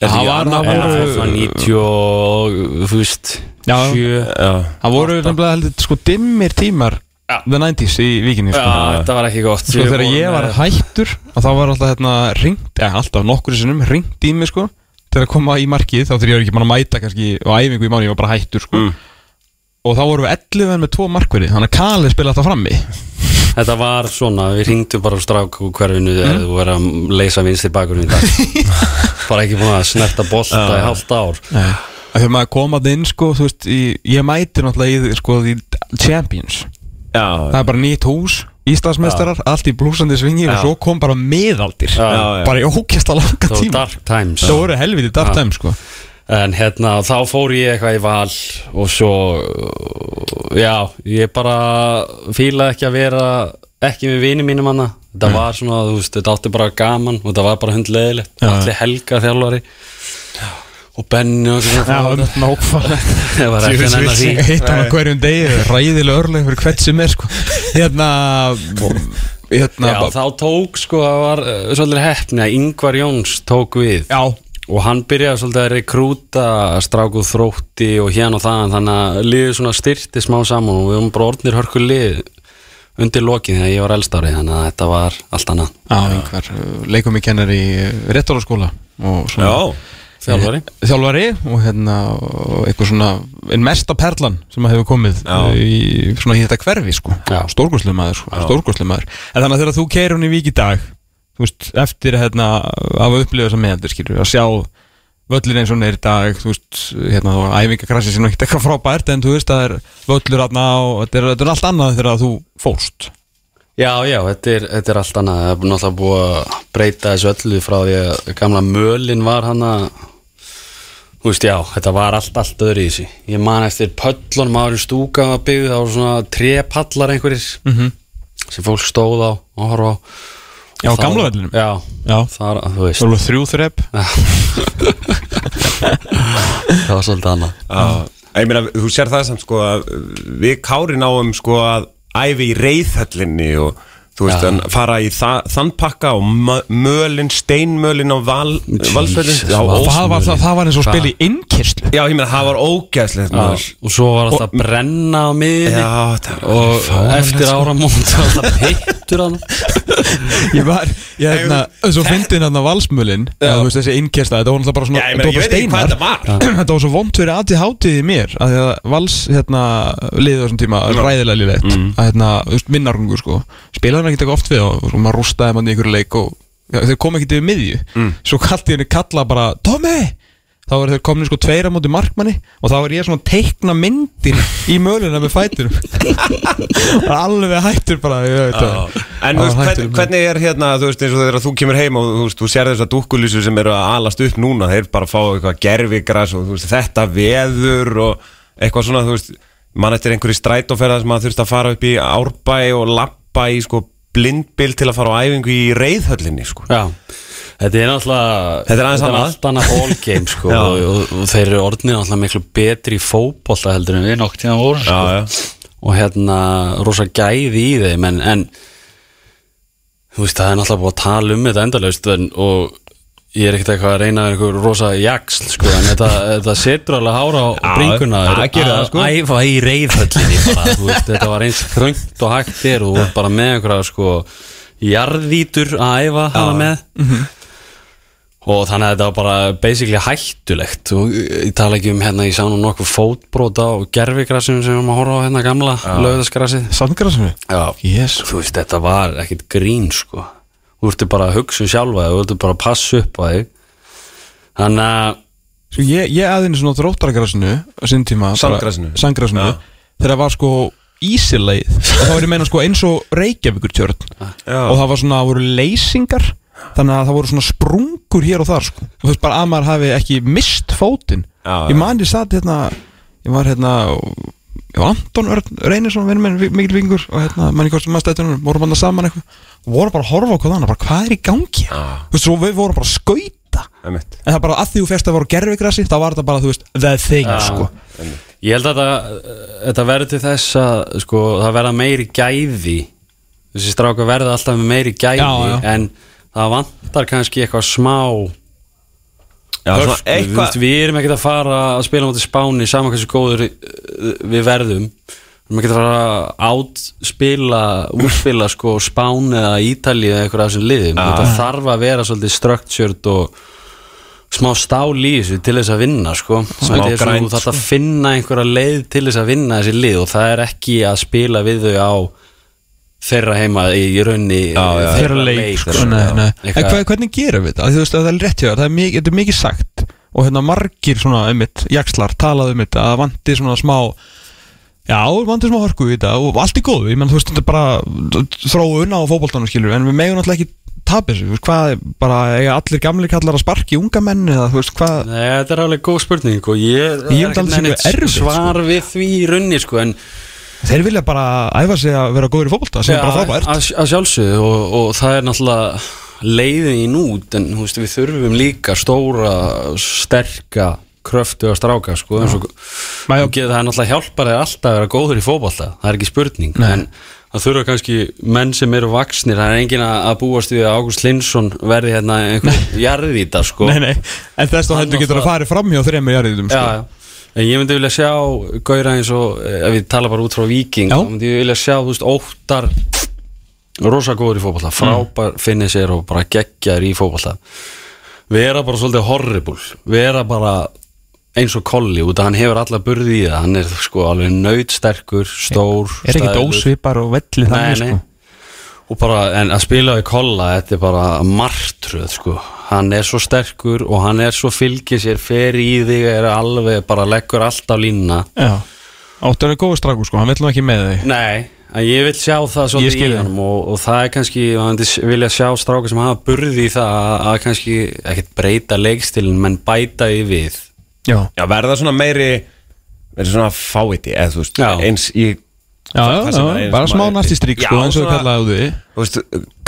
Það það var- annað það eða voru- það var 90 og þú veist Já. 7 Já. það voru nefnilega heldur sko dimmir tímar The 90s í vikinni sko. Já, þetta var ekki gott. Sko þegar ég var hættur og þá var alltaf hérna ringt, eða alltaf nokkur sinnum ringt í mig sko til að koma í markið þá þegar ég var ekki mann að mæta kannski á æfingu í mánu, ég var bara hættur sko. Mm. og þá vorum við 11 með tvo markverði þannig að Kali spila alltaf frammi Þetta var svona, við ringdum bara á strák og hverfinu þegar Mm. þú verður að leysa vinstri bakurinn í dag. Bara ekki búin að snerta bolta í halvt ár. Þegar maður kom að inn sko þú veist, í, ég mæti náttúrulega í sko í Champions, Já. Það er bara nýtt hús Íslandsmeistarar, allt í blúsandi svingi og Já. svo kom bara miðaldir. Já, já. bara í ókjasta langa tíma. dark times. Það voru helviti dark time sko En hérna, þá fór ég eitthvað í val og svo, já, ég bara fílaði ekki að vera ekki með vini mínum hana. Þetta var svona, þú veist, þetta átti bara gaman og þetta var bara hundleðilegt. Já. Allir helga þjálfari og Benni og svona. nákvæmlega Það var ekki að nennan því. Hitt hann hverjum degi Ræðilega örlega fyrir hvert sem er sko. Hérna Hérna Já, þá tók sko, það var uh, svolítið hefni að Ingvar Jóns tók við Já, og hann byrjaði svolítið að rekrúta strákuð þrótti og hérna og það þannig að liðið svona styrti smá saman og við höfum bara orðnir hörku lið undir lokin þegar ég var elstárið þannig að þetta var allt annað. Já, einhver leikum í kennar í réttálaskóla og svona Já þjálfari. Þjálfari og hérna og eitthvað svona einn mesta perlan sem hefur komið Já. í svona í þetta hverfi sko. Stórgóðslega maður, sko, stórgóðslega maður. En þannig að þegar þú keir hún í vík í dag veist, eftir hérna að upplifa þessa meðaldur skilur, að sjá völlur eins og er í dag þú veist, hérna þá æfingakrassi sem ekki eitthvað frábært en þú veist að það er völlur aðna og þetta er, þetta er allt annað þegar þú fórst. Já, já, þetta er, þetta er allt annað. Það er náttúrulega búið að breyta þessu öllu frá því að gamla mölin var hann að Þú veist, já, þetta var allt, allt öðru í þessu. Ég man eftir pöllunum í stúka var byggð, það voru svona trepallar einhverjir -hmm. sem fólk stóð á og horfa á Já, Og gamla vellinum? Já, Já, þar, þú veist. Það voru þrjú þrepp Það var svolítið annað. Ég meina, þú sér það samt sko að við kári náum sko að æfi í reyðhöllinni og þú veist, en fara í þa þann pakka og mö- mölin, steinmölin á val, valsvöldin og- það var, það, það var eins og spil í innkyrstlu já, ég meina, það var ógæslegt maður. Og svo var alltaf Og- brenna á var Og fáránlegt, eftir sko. áramónt var alltaf pittur hann Ég var, ég hérna, svo fyndin hérna valsmölin Já, þú veist þessi innkjæsta, þetta var náttúrulega bara svona Já, ég þetta meina, var ég veit ekki hvað þetta var. Þetta var svo vond fyrir aðtíð hátíð í mér að því að vals, hérna, liðið á þessum tíma ræðilega liðlegt, að hérna, þú veist, minnarungur sko, spilaði hann ekkert eitthvað oft við og og maður rústaði mann í einhverju leik og já, þeir kom ekkert yfir miðju. Svo kallt ég henni kalla bara, Tommy þá er þeir komin sko tveira mútið markmanni og þá er ég svona að teikna myndir í möluna með fæturum og alveg hættur bara ég veit það. En veist, hvern, hættur. hvernig er hérna, þú veist, eins og þegar þú kemur heim og þú veist, þú sér þess að dúkkulísu sem eru að alast upp núna, þeir bara fá eitthvað gerfigras og veist, þetta veður og eitthvað svona, þú veist, mann eftir einhverju strætóferða sem að þurft að fara upp í árbæ og lappa í sko blindbil til að fara á æfingu í reyðhöllinni, sko. Já, þetta er er annað. allt annað ballgame sko, og, og, og þeir eru orðnir náttúrulega miklu betri í fótbolta heldur en við nokk tíðan vorum sko. Já, já. og hérna rosa gæði í þeim en, en þú veist það er náttúrulega búið að tala um þetta endalaust en, og ég er ekkert eitthvað að reyna einhver rosa jaksl sko en þetta, þetta setur alveg hára á bringuna það, sko. að æfa í reyðhöllinni þetta var eins kröngt og hægt er og bara með einhverja sko jarðvítur að æfa hana með Mhm. Og þannig að þetta var bara basically hættulegt. Og ég tala ekki um hérna ég sá nú nokkuð fótbróta og gerfigrassinu sem við erum að horfa á hérna gamla lögðasgrassið Sandgrasinu? Já, Jésu þú veist, þetta var ekkit grín sko. Þú ertu bara að hugsa um sjálfa þig, þú ertu bara að passa upp á þig. Þannig að Sko ég, ég aðeins svona þróttaragrasinu á sinn tíma Já. Þegar það var sko ísilegið og þá er ég meina sko eins og Reykjavíkur tjörn Já. og það var svona, það voru leysingar þannig að það voru svona sprungur hér og þar sko. Og þú veist bara að maður hafi ekki mist fótinn. Ég já. man ég satt hérna ég var hérna ég var Anton Örn Reynisson vinur minn, mikill vingur og hérna, mann í kostum maður stættunum vorum hann saman eitthvað. Og vorum bara að horfa hvað annað, bara hvað er í gangi þú veist, svo við vorum bara að skauta. En það bara að því þú fyrst að voru gerfigrassi þá var þetta bara, þú veist, the thing, sko. Ég held að þetta, þetta verður til þess að sko, það verða meiri gæði. Þessi stráka verða alltaf meiri gæði Já, já. en það vantar kannski eitthvað smá Já, svona hörku, við, við erum ekkert að fara að spila móti spáni saman hversu góður uh, við verðum. Við erum ekkert að fara að átspila útspila sko spáni eða Ítalið eða eitthvað af þessum liðum. Þetta þarf að vera svolítið structured og smá stál í þessu til þess að vinna sko. Þetta er svona, þarf að finna einhverja leið til þess að vinna þessi lið og það er ekki að spila við þau á þeirra heima í raunni Já, já. þeirra leik sko, sko. nei, nei. en Eitthvað- hvað, hvernig gerum við þetta? Af því Þú veist að það er rétt hjá það er mikið, þetta er mikið sagt og hérna margir svona um mitt jakslar talað um þetta að það vanti svona smá já, vanti smá hörku í þetta og allt í góðu, ég menn þú veist þetta er bara þróun á fótboltanum skilur en við megum náttúrulega ekki tapa þessu, þú veist, hvað er bara eiga allir gamli kallar að sparki unga menn eða þú veist hvað Nei, þetta er alveg góð spurning og ég, Ég segja ekkert erfitt, neitt svar við því í raunni sko en þeir vilja bara æfa sig að vera góður í fótbolta sem er bara frábært. að, að sjálfsögðu og, og það er náttúrulega leiðin í nút en þú veist, við þurfum líka stóra, sterka kröftu að stráka sko eins og og geða það er náttúrulega hjálpar þeir alltaf að vera góður í fótbolta það er ekki spurning Nei. en það þurfa kannski menn sem eru vaksnir það er engin að að búast við að Ágúst Linsson verði hérna einhver jarðvítar sko. Nei, nei, en þess þá Hann heldur getur að fara fram hjá þremur jarðiðum Já, sko. En ég myndi vilja sjá Gaura eins og, eh, ef við tala bara út frá Viking þá myndi ég vilja sjá, þú veist, óttar rosa góður í fótballa frábær finni sér og bara geggjar í fótballa vera bara svolítið horrible vera bara eins og kolli út að hann hefur alla burði í það hann er sko alveg nöytsterkur stór, er ekki dósvipar og velli Nei, þannig sko og bara, en að spila í kolla þetta er bara martröð sko. Hann er svo sterkur og hann er svo fylgir sér, fer í þig er alveg, bara leggur allt á línuna. Já, áttu að vera góður strákur sko, hann vill nú ekki með þig. Nei, en ég vil sjá það svolítið í honum og, og það er kannski, myndi vilja sjá strákar sem hafa burði í það að, að kannski ekkert breyta leikstilin menn bæta í við. Já, Já, verða svona meiri verða svona fáiti eða þú veist Já. eins í já, já, það er já bara smá næsti strík sko, eins og við svona- kallaði á því þú veist,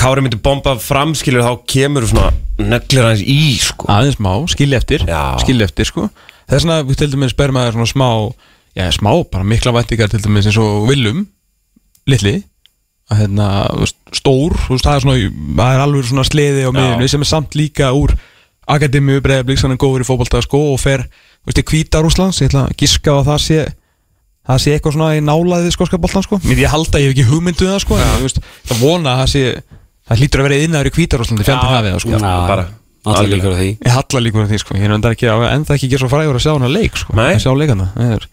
Kári myndi bomba fram skilur þá kemur svona neglir hans í sko. Aðeins smá, skilja eftir skilja eftir sko. Það er svona, við til dæmis ber maður svona smá já, smá, bara mikla væntingar til dæmis eins og Willum, litli. Að hérna, stór þú veist, það er svona, það er alveg svona sleði á miðinu sem er samt líka úr Akademíu Breiðablíks, hann er góður í fótbolta sko og fer, þú veist, í Hvíta Rúslands ég ætla að giska á að það sé það sé eitthvað svona í nálaðið skóska boltan sko. Mér ég halda, ég hef ekki hugmyndu það sko en, þú veist, það vona að það sé það hlýtur að vera innaður í Hvíta Rúslandi fjandinn hafið það sko. Já, bara algjörlega. líkur á því. Ég halla líkur á því sko, ég er enda ekki, enda ekki ekki svo frægur að sjá hana leik sko, Nei. að sjá leikana Það er,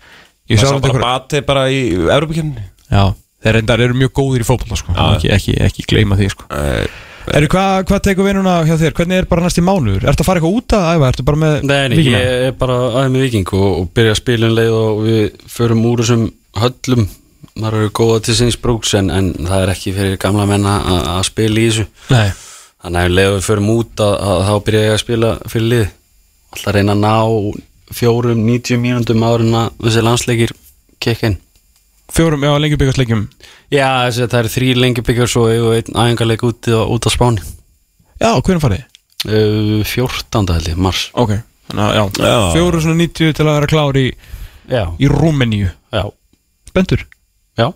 ég sjá hana bara bati bara í Europakjörni Já, þeir endar eru mjög góðir í fótbolta sko, ekki, ekki, ekki gleyma því sko Eru, hvað hva tekur við núna hjá þér, hvernig er bara næsti mánuður? Ertu að fara eitthvað út að æfa, ertu bara með Nei, nei, ég er bara aðeins með viking og, og byrja að spila um leið og við förum úr þessum höllum. Þar eru góða til sinns brúks en, en það er ekki fyrir gamla menna að spila í þessu. Nei, Þannig að leið við förum út að, að þá byrja ég að spila fyrir lið. Alltaf reyna að ná fjórum, 90 mínúndum árin að þessi landsleikir kekka inn fjórum, já, lengi byggjastleikjum Já, þessi, það eru þrý svo og einn æfingarleik út, út á Spáni. Já, hvernig farið? uh, 14. held ég, mars. Ok, þannig að já, Já. fjóru svona 90 til að vera klár í, í Rúmeníu. Já, Spendur? já.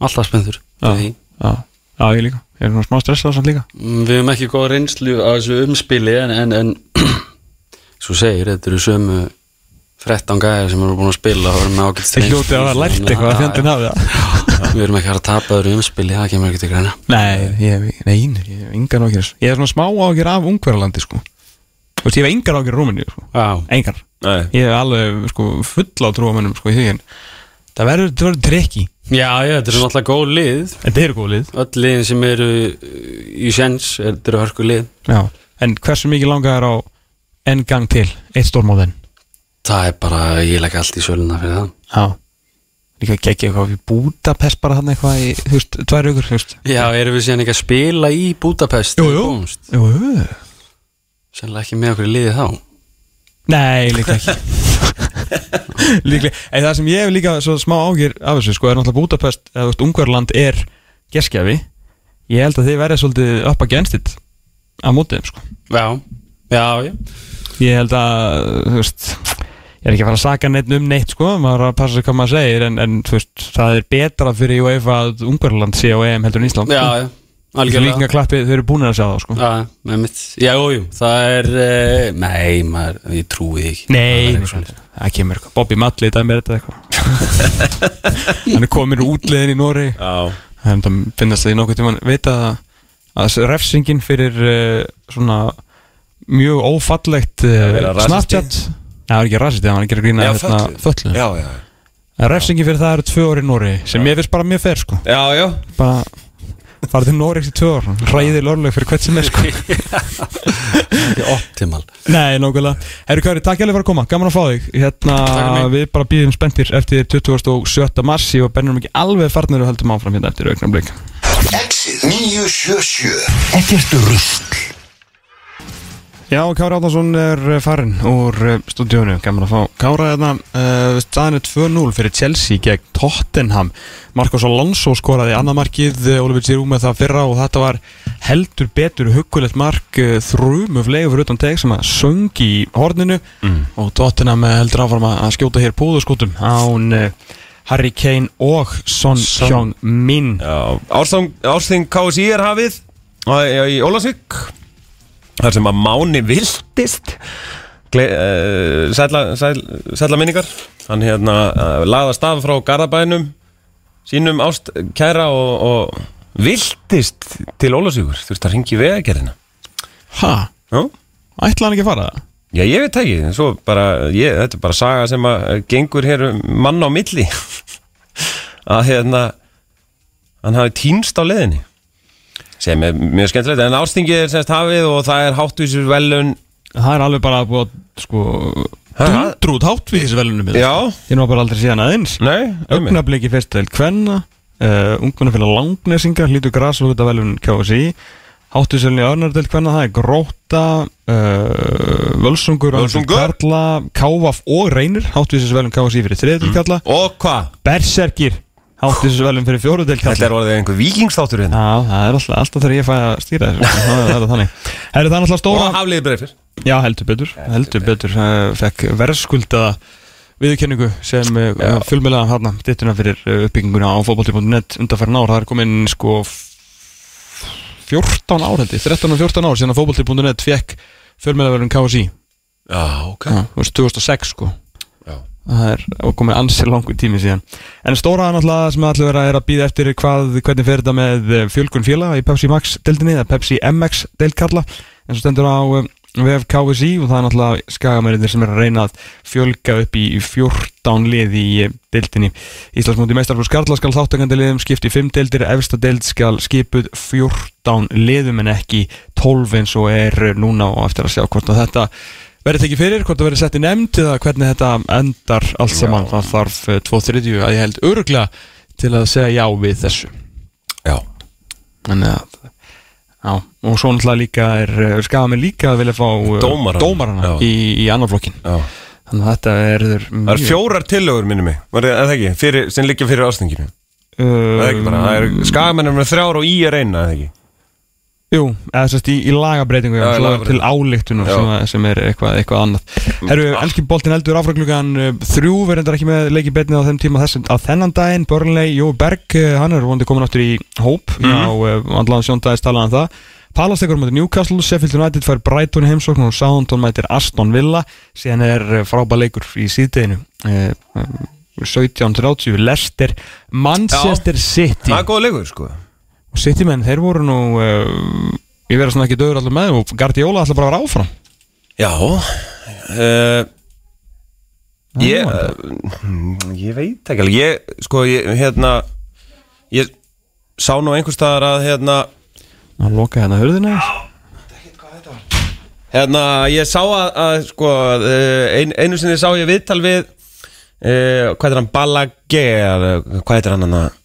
Alltaf spenntur. Já. Já, já, ég líka, ég er svona smá stressað samt líka. Mm, Við hefum ekki góða reynslu á þessu umspili en, en, en svo segir, þetta eru sömu 13 gæðir sem eru búin að spila og erum með ágætt Þeir hljótið að hafa lært eitthvað að fjandinn hafi það. Við erum ekki að tapa öðru umspili, það kemur ekki til greina. Nei, ég hef, nei, ég hef engar ágjör Ég hef svona smá ágjör af Ungverjalandi sko. Þú veist, ég hef engar ágjör af Rúmeníu sko. Já, Engar. Nei. Ég hef alveg sko full á trúamennum sko í því en Það verður, það verður trekki já, já þetta eru náttúrulega góð lið. En það eru góð lið. Öll liðin sem eru í sjens, þetta eru hörku lið. Já. En hversu mikið langar er á enn gang til? Eitt stórmóðin Það er bara, ég legg allt í söluna fyrir það. Já. Líka geggja eitthvað í Budapest bara hann eitthvað í, þú veist, tvær veist. Já, erum við síðan ekki að spila í Budapest? Jú, jú. Jú, jú. Sannlega ekki með okkur í liði þá. Nei, líka ekki. Líklega, en það sem ég hef líka svo smá ágjur af þessu, sko, er náttúrulega Budapest eða þú veist, Ungverland er geskjafi Ég held að þið verið svolítið upp against it á mótið, sko. Já, já, já. Ég held að, þú veist er ekki að fara að saka neitt um neitt sko, maður að passa hvað maður segir en, en veist, það er betra fyrir UEFA að Ungarland sé á EM heldur en Ísland Já, já, Líka algjörlega klappi, þau eru búin að sjá það sko. Já, með mitt Já, jú, það er uh, Nei, maður, ég trúi ekki. Nei, Það kemur eitthvað Bobby Malli, það er með þetta eitthvað. Hann er komin úr útliðin í Nóri Já, það finnast það í nokkuð tímann. Vita að, að refsingin fyrir uh, svona mjög ófallegt uh. Snapchat Já, það er ekki það var ekki að grína hérna, föllu já, já En refsingin fyrir það eru tvö orði í Nóri sem ég finnst bara mjög fer sko. Já, já. Bara fara til Nóri í tvö orð ræði lörlega fyrir hvert sem er sko. Ekki optimal. Nei, nokkulega Herru Kari, takk hjá fyrir að koma, gaman að fá þig. Hérna, við bara býðum spenntir eftir 27. mars. Og bennum ekki alveg farnir og höldum áfram hérna eftir augnablik Exit 977 Ekkert rusl Já, Kári Átnarsson er eh, farinn úr eh, stúdíónu, gaman að fá Kára hérna, uh, staðinu 2-0 fyrir Chelsea gegn Tottenham. Marcos Alonso skoraði annað markið eh, Oliver Giroud með það fyrra og þetta var heldur betur huggulegt mark uh, þrjumu flegu fyrir utan teg sem að söng í horninu. Og Tottenham eh, heldur áfram að skjóta hér púðurskótum án uh, Harry Kane og Son Heung-min. Já, ársþing KSI er hafið. Í Ólasvík þar sem að Máni viltist uh, sætla, sæl, sætla minningar. Hann hérna uh, lagða stað frá Garðabænum sínum ást kæra og, og viltist til Ólasvíkur þú veist að ringi vegagerðina. Ha? Já, Ætla hann ekki að fara? Það? Já, ég veit ekki, bara, ég, þetta er bara saga sem að eh, gengur hér um mann á milli. Að hérna hann hafi týnst á leðinni sem er mjög skemmtilegt. En ástingið er semst hafið og það er háttvísur velun Það er alveg bara búið að sko Ha? dundrút háttvíðisvelunum Já, Ég nú bara aldrei síðan aðeins. Fyrst til Kvenna uh, Ungmennafélag Langnesingar Hlítur Grasvölda velun KSI Háttuselni Örnar til Kvenna Það er Gróta uh, Völsungur Völsungur. Karla Kávaf og Reynir. Háttuselni KSI fyrir þriði til Kalla. Og hvað? Berserkir Háttuselni fyrir fjóru til Þetta er orðið einhver vikingstáttur hérna. Já, það er alltaf, alltaf þegar ég fæ að stýra þessu. Það er þannig. Það er alltaf stóra Og hafliði breyfir Já, heldur betur, heldur betur. fekk verðskuldaða viðurkenningu sem uh, fjölmjölaðan hana dittuna fyrir uh, uppbygginguna á fótbolti.net undanfærin ár, það er komin sko f- 14 ár held ég, 13 og 14 ár síðan að fótbolti.net fekk fjölmjölaverðin KSI Já, ok. Já, þú veist, 2006 sko. Það er og komið ansið langur tími síðan. En stóra náttúrulega sem allir vera er að býða eftir hvað, hvernig fer þetta með eh, fjölgun félaga í Pepsi Max deildinni eða Pepsi MX deild kalla en svo stendur á um, VF KSI og það er náttúrulega skagamæriðir sem er að reyna að fjölga upp í 14 lið í eh, deildinni. Íslandsmóti meistarflur Skarla skal þáttakandi liðum skipti 5 deildir, efsta deild skal skipuð 14 liðum en ekki 12 eins og er núna og eftir að sjá hvort að þetta verið tekið fyrir, hvort það verið sett í nefnd eða hvernig þetta endar allt saman? Það þarf 2.30 að ég held öruglega til að segja já við þessu. Já, Þannig að Já, og svo náttúrulega líka er skafa mig líka að vilja fá uh, Dómarana. dómarana Já. í, í annar flokkin já. Þannig að þetta er Það er fjórar tillögur minni mig. Var það ekki, fyrir, sem liggja fyrir ástinginu Það er ekki bara, það er skagamennum með þrjár og í er eina, eða ekki Jú, eða sérst í, í lagabreitingu Já, já, lagabreytingu. til álíktunar Já. sem, sem er eitthvað, eitthvað annað. Herru, elski boltin eldur áfram klukkan uh, þrjú verður ekki með leiki betnið á þeim tíma þessum að þennan daginn, Börnlei, Jó Berg uh, hann er vondi komin aftur í hóp. Mm. -hmm. uh, vandlaðan sjóndagist talaðan það. Palace tekur á mæti Newcastle, Sheffield United fær Brighton heimsókn og Southampton mætir Aston Villa. Síðan er frábæð leikur í síðdeginu uh, um, 17.30 Leicester, Manchester City. Það er góð leikur, sko City menn, þeir voru nú uh, ég verða svona ekki döður allir með og Guardiola ætla bara að vera áfram. Já uh, Ég uh, Ég veit ekki Ég, sko, ég, hérna Ég sá nú einhvers staðar að hérna að loka hérna hurðina Hérna, ég sá að, að sko, ein, einu sinni sá ég viðtal við uh, Hvað er hann, Balagé eða Hvað heitir hann hann að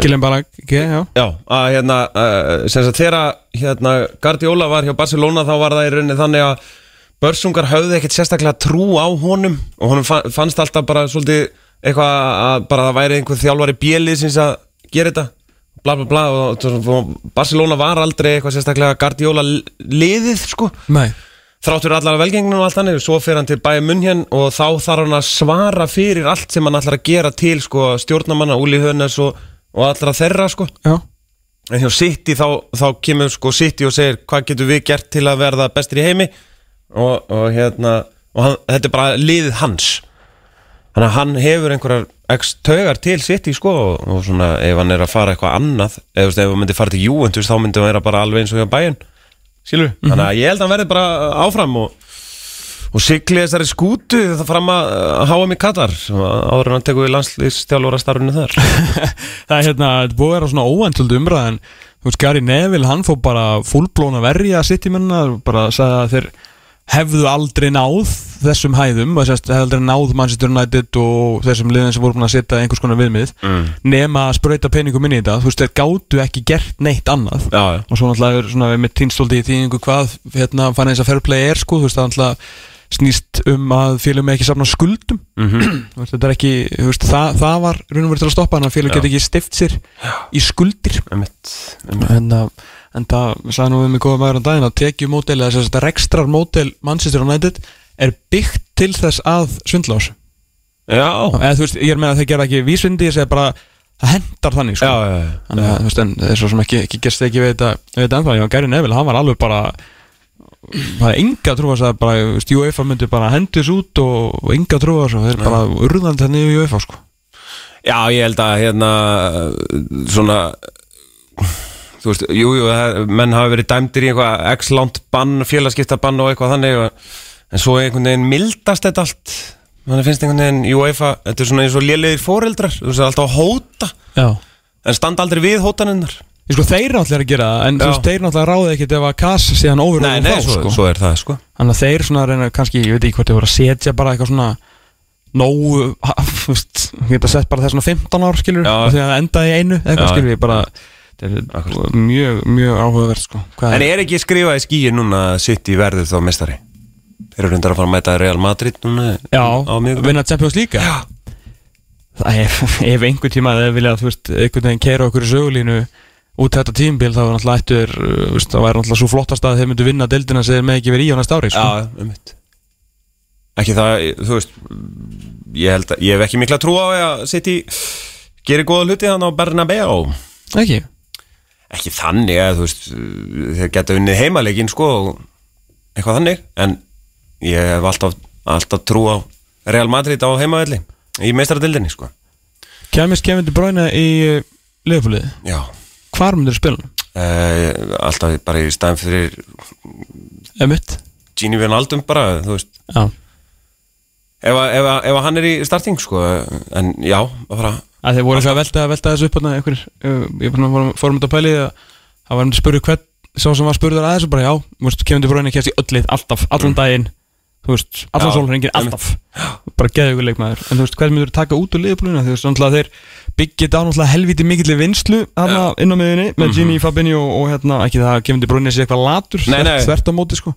Gillian Balag, okay, já. Já, að hérna, uh, sem sagt þegar hérna Guardiola var hjá Barcelona þá var það í rauninni þannig að börsungar höfðu ekkert sérstaklega trú á honum og honum fa- fannst alltaf bara svolítið eitthvað að bara það væri einhver þjálfari bjelið sinns að gera þetta bla bla bla og, og Barcelona var aldrei eitthvað sérstaklega Guardiola liðið sko. Nei, þráttur allar velgengnum og allt þannig svo fer hann til bæja munn hér og þá þarf hann að svara fyrir allt sem hann ætlar að gera til sko, stjórnamanna, Úli Hönes og, og allra þeirra sko. Já, en hjá City þá, þá kemur sko City og segir hvað getur við gert til að verða bestir í heimi? Og, og hérna og hann, þetta er bara liðið hans. Þannig að hann hefur einhverjar x taugar til City sko og, og svona ef hann er að fara eitthvað annað eða ef hann myndi fara til Juventus þá myndi hann vera bara alveg eins og hjá bæjun skilur, þannig að ég held að hann verði bara áfram og, og sigli þessari skútu það fram að háa mig Katar áður en hann tekur í landslýstjálfóra starfinu þar. Það er hérna, þetta búið að vera svona óvendld umræð en þú veist, Gary Neville, hann fór bara fullblón að verja sitt í menna bara sagði að þeir hefðu aldrei náð þessum hæðum og þess að hefðu aldrei náð Manchester United og þessum liðin sem voru búin að setja einhvers konar viðmið Mm. nema að sprauta peningum inn í þetta þú veist, þeir gátu ekki gert neitt annað Já, já. og svo náttúrulega er svona með týnstóldi í þýðingu hvað hérna fann þess að fair play er sko, þú veist, það náttúrulega snýst um að félum ekki safna skuldum Mhm. Þú veist, þetta er ekki, þú veist, það, það var raun og verið til að stoppa hann að félum Já. get ekki stift sér í skuldir Einmitt, einmitt. en, að, en það sagði nú við mig góða maður á daginn að tekjumódel eða þess að rekstrar módel Manchester United er byggt til þess að svindla á þessu. Já, eða þú veist, ég er með að þeir gera ekki vísvindi ég segi bara, það hendar þannig sko. já, já, já. Þannig að, þú veist, en er svo sem ekki, ekki gerst ekki við þetta, við þetta ennþá, já, Gary Neville, hann var alveg bara það er trú að það bara, þú veist, UEFA myndi bara hendis út og, og enga trú að það, þeir bara urðandi þannig í UEFA, sko. Já, ég held að hérna svona þú veist, jú, jú, menn hafa verið dæmdir í eitthvað x-lánt bann, félagskiptabann og eitthvað þannig og- en svo einhvern veginn mildast þetta allt þannig finnst einhvern veginn, UEFA þetta er svona eins og lélegir foreldrar þú veist, alltaf að hóta Já en standa aldrei við hótaninnar Ég sko, þeir náttúrulega er að gera það, en þú Já. veist, þeir náttúrulega ráði ekkit ef að Kass sé hann ofur Nei, nei, svo, sko. svo er það, sko Þannig að þeir svona reyna, kannski, ég veit ekki hvort þeir voru að setja bara eitthvað svona nógu, þú veist, geta sett bara þess svona 15 ár, skilur, Já. og því að það endaði í einu, eitthvað, skilur, ég bara, þetta er mjög, mjög áhugavert, sko. Hvað En er ekki skrifað í skíin núna að City verður þá mestari? Þeir eru reyndar að fara að mæta Real Madrid núna Já, á mjög vinna Champions League Já Það er, ef einhver tíma þeir vilja, þú veist, einhvern veginn keira okkur í sögulínu út þetta tímbil þá er náttúrulega ættur, uh, þú veist, það væri náttúrulega svo flottast að þeir myndu vinna deildina sem þeir með ekki verið í á næsta ári, sko. Já, um mitt Ekki það, þú veist Ég held að, ég hef ekki mikla trú á að City gerir góða hluti þannig á Bernabeu Ekki? Ekki þannig að, þú veist þeir geta unnið heimalegin, sko eitthvað þannig, en ég hef alltaf, alltaf trú á Real Madrid á heimavelli í meistaradildinni, sko Kæmist Kevin De Bruyne í uh, liðfólið? Já, Hvar myndir spila? uh, alltaf bara í staðin fyrir Emitt? Gini Wijnaldum bara, þú veist Já. ef, að- ef, ef hann er í starting, sko en já, bara Að þeir voru eitthvað að velta, þessu upp ég fórum, fórum þetta að pæli að það var um að spurðu hvern sá sem var spurður að þessu bara já, Kevin De Bruyne kemst í öll lið, alltaf, allan daginn þú veist, allan sólringin, alltaf. Bara geðu ykkur leikmaður, en þú veist, hvern myndur taka út úr liðbúluna, þú veist, náttúrulega þeir byggja þetta náttúrulega helviti mikill vinslu inn á miðunni, með Gini, Fabinho og, og hérna, ekki það að Kevin De Bruyne sé eitthvað latur þvert á móti, sko.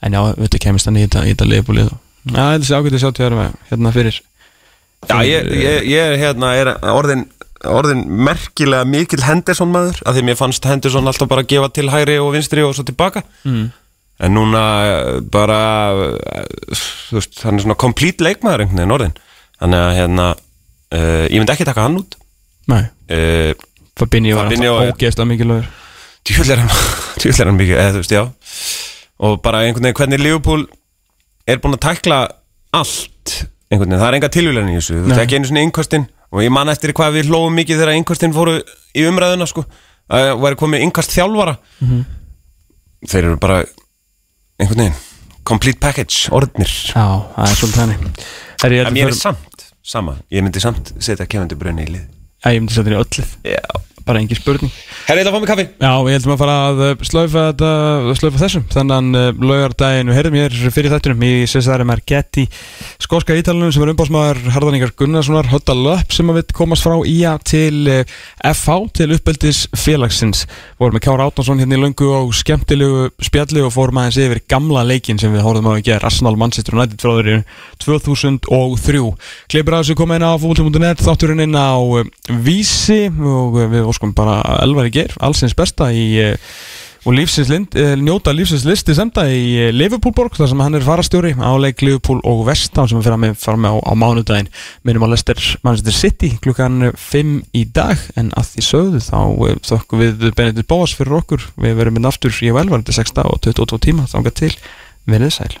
En já, veitu, kemist hann í þetta, þetta liðbúlið já, þetta sé ágætið að sjá til þér hérna fyrir Já, ég, ég, ég hérna, er orðin, orðin merkilega mikil Henderson maður af því mér fannst Henderson alltaf bara að gefa til hægri og vinstri og svo tilbaka. Mm. en núna eh, bara eh, þú veist, hann er svona complete leikmaður einhvern veginn orðin þannig að hérna uh, ég myndi ekki taka hann út. Nei, uh, Fabinho var alltaf er- ógeðslega mikilvægur. Djúvel er hann djúvel er hann mikið, eða þú veist, já. Og bara einhvern veginn hvernig Liverpool er búin að tækla allt einhvern veginn, það er enga tilvílan í þessu. Þú veist ekki einu svona innkostin og ég man eftir hvað við hlóum mikið þegar innkostin fóru í umræðuna sko, að væri komið innkast þjálfara. Mhm. þeir eru bara einhvern veginn complete package, orðnir. Já, það er svolítið ég en held mér er samt, sama. Ég myndi samt setja kefandi brunni í lið. Já, ég myndi setja henni já, Bara engin spurning. Herri, ég ætla að fá mig kaffi. Já, ég heldum að fara að uh, slaufa þetta slaufa þessum, þannig uh, laugardaginn við heyrðum hér fyrir þættunum í Cesare Margetti skóska ítalunum sem er umbásmaður Harðaningar Gunnarssonar Hotta Löpp sem að við komast frá IA til FH til uppeldis félagsins vorum með Kjára Átnánsson hérna í löngu og skemmtilegu spjalli og fórum aðeins yfir gamla leikin sem við á að gera Arsenal Manchester United frá þeirri 2003 Kleipur að þessu koma inn á fútbolti.net þátturinn inn á Vísi og við óskum bara elvar í ger, allsins besta í uh, og lífsins lind, eh, njóta lífsins listi semda í eh, Liverpoolborg þar sem hann er farastjóri áleik Liverpool og Vestham sem fyrir með, fara með á, á mánudaginn. Minnum á Leicester Manchester City klukkan 5 í dag en að því sögðu þá eh, þökkum við Benedikt Bóas fyrir okkur. Við verum inn aftur í velvarandi 6 og 22 tíma þángar til, verið sæl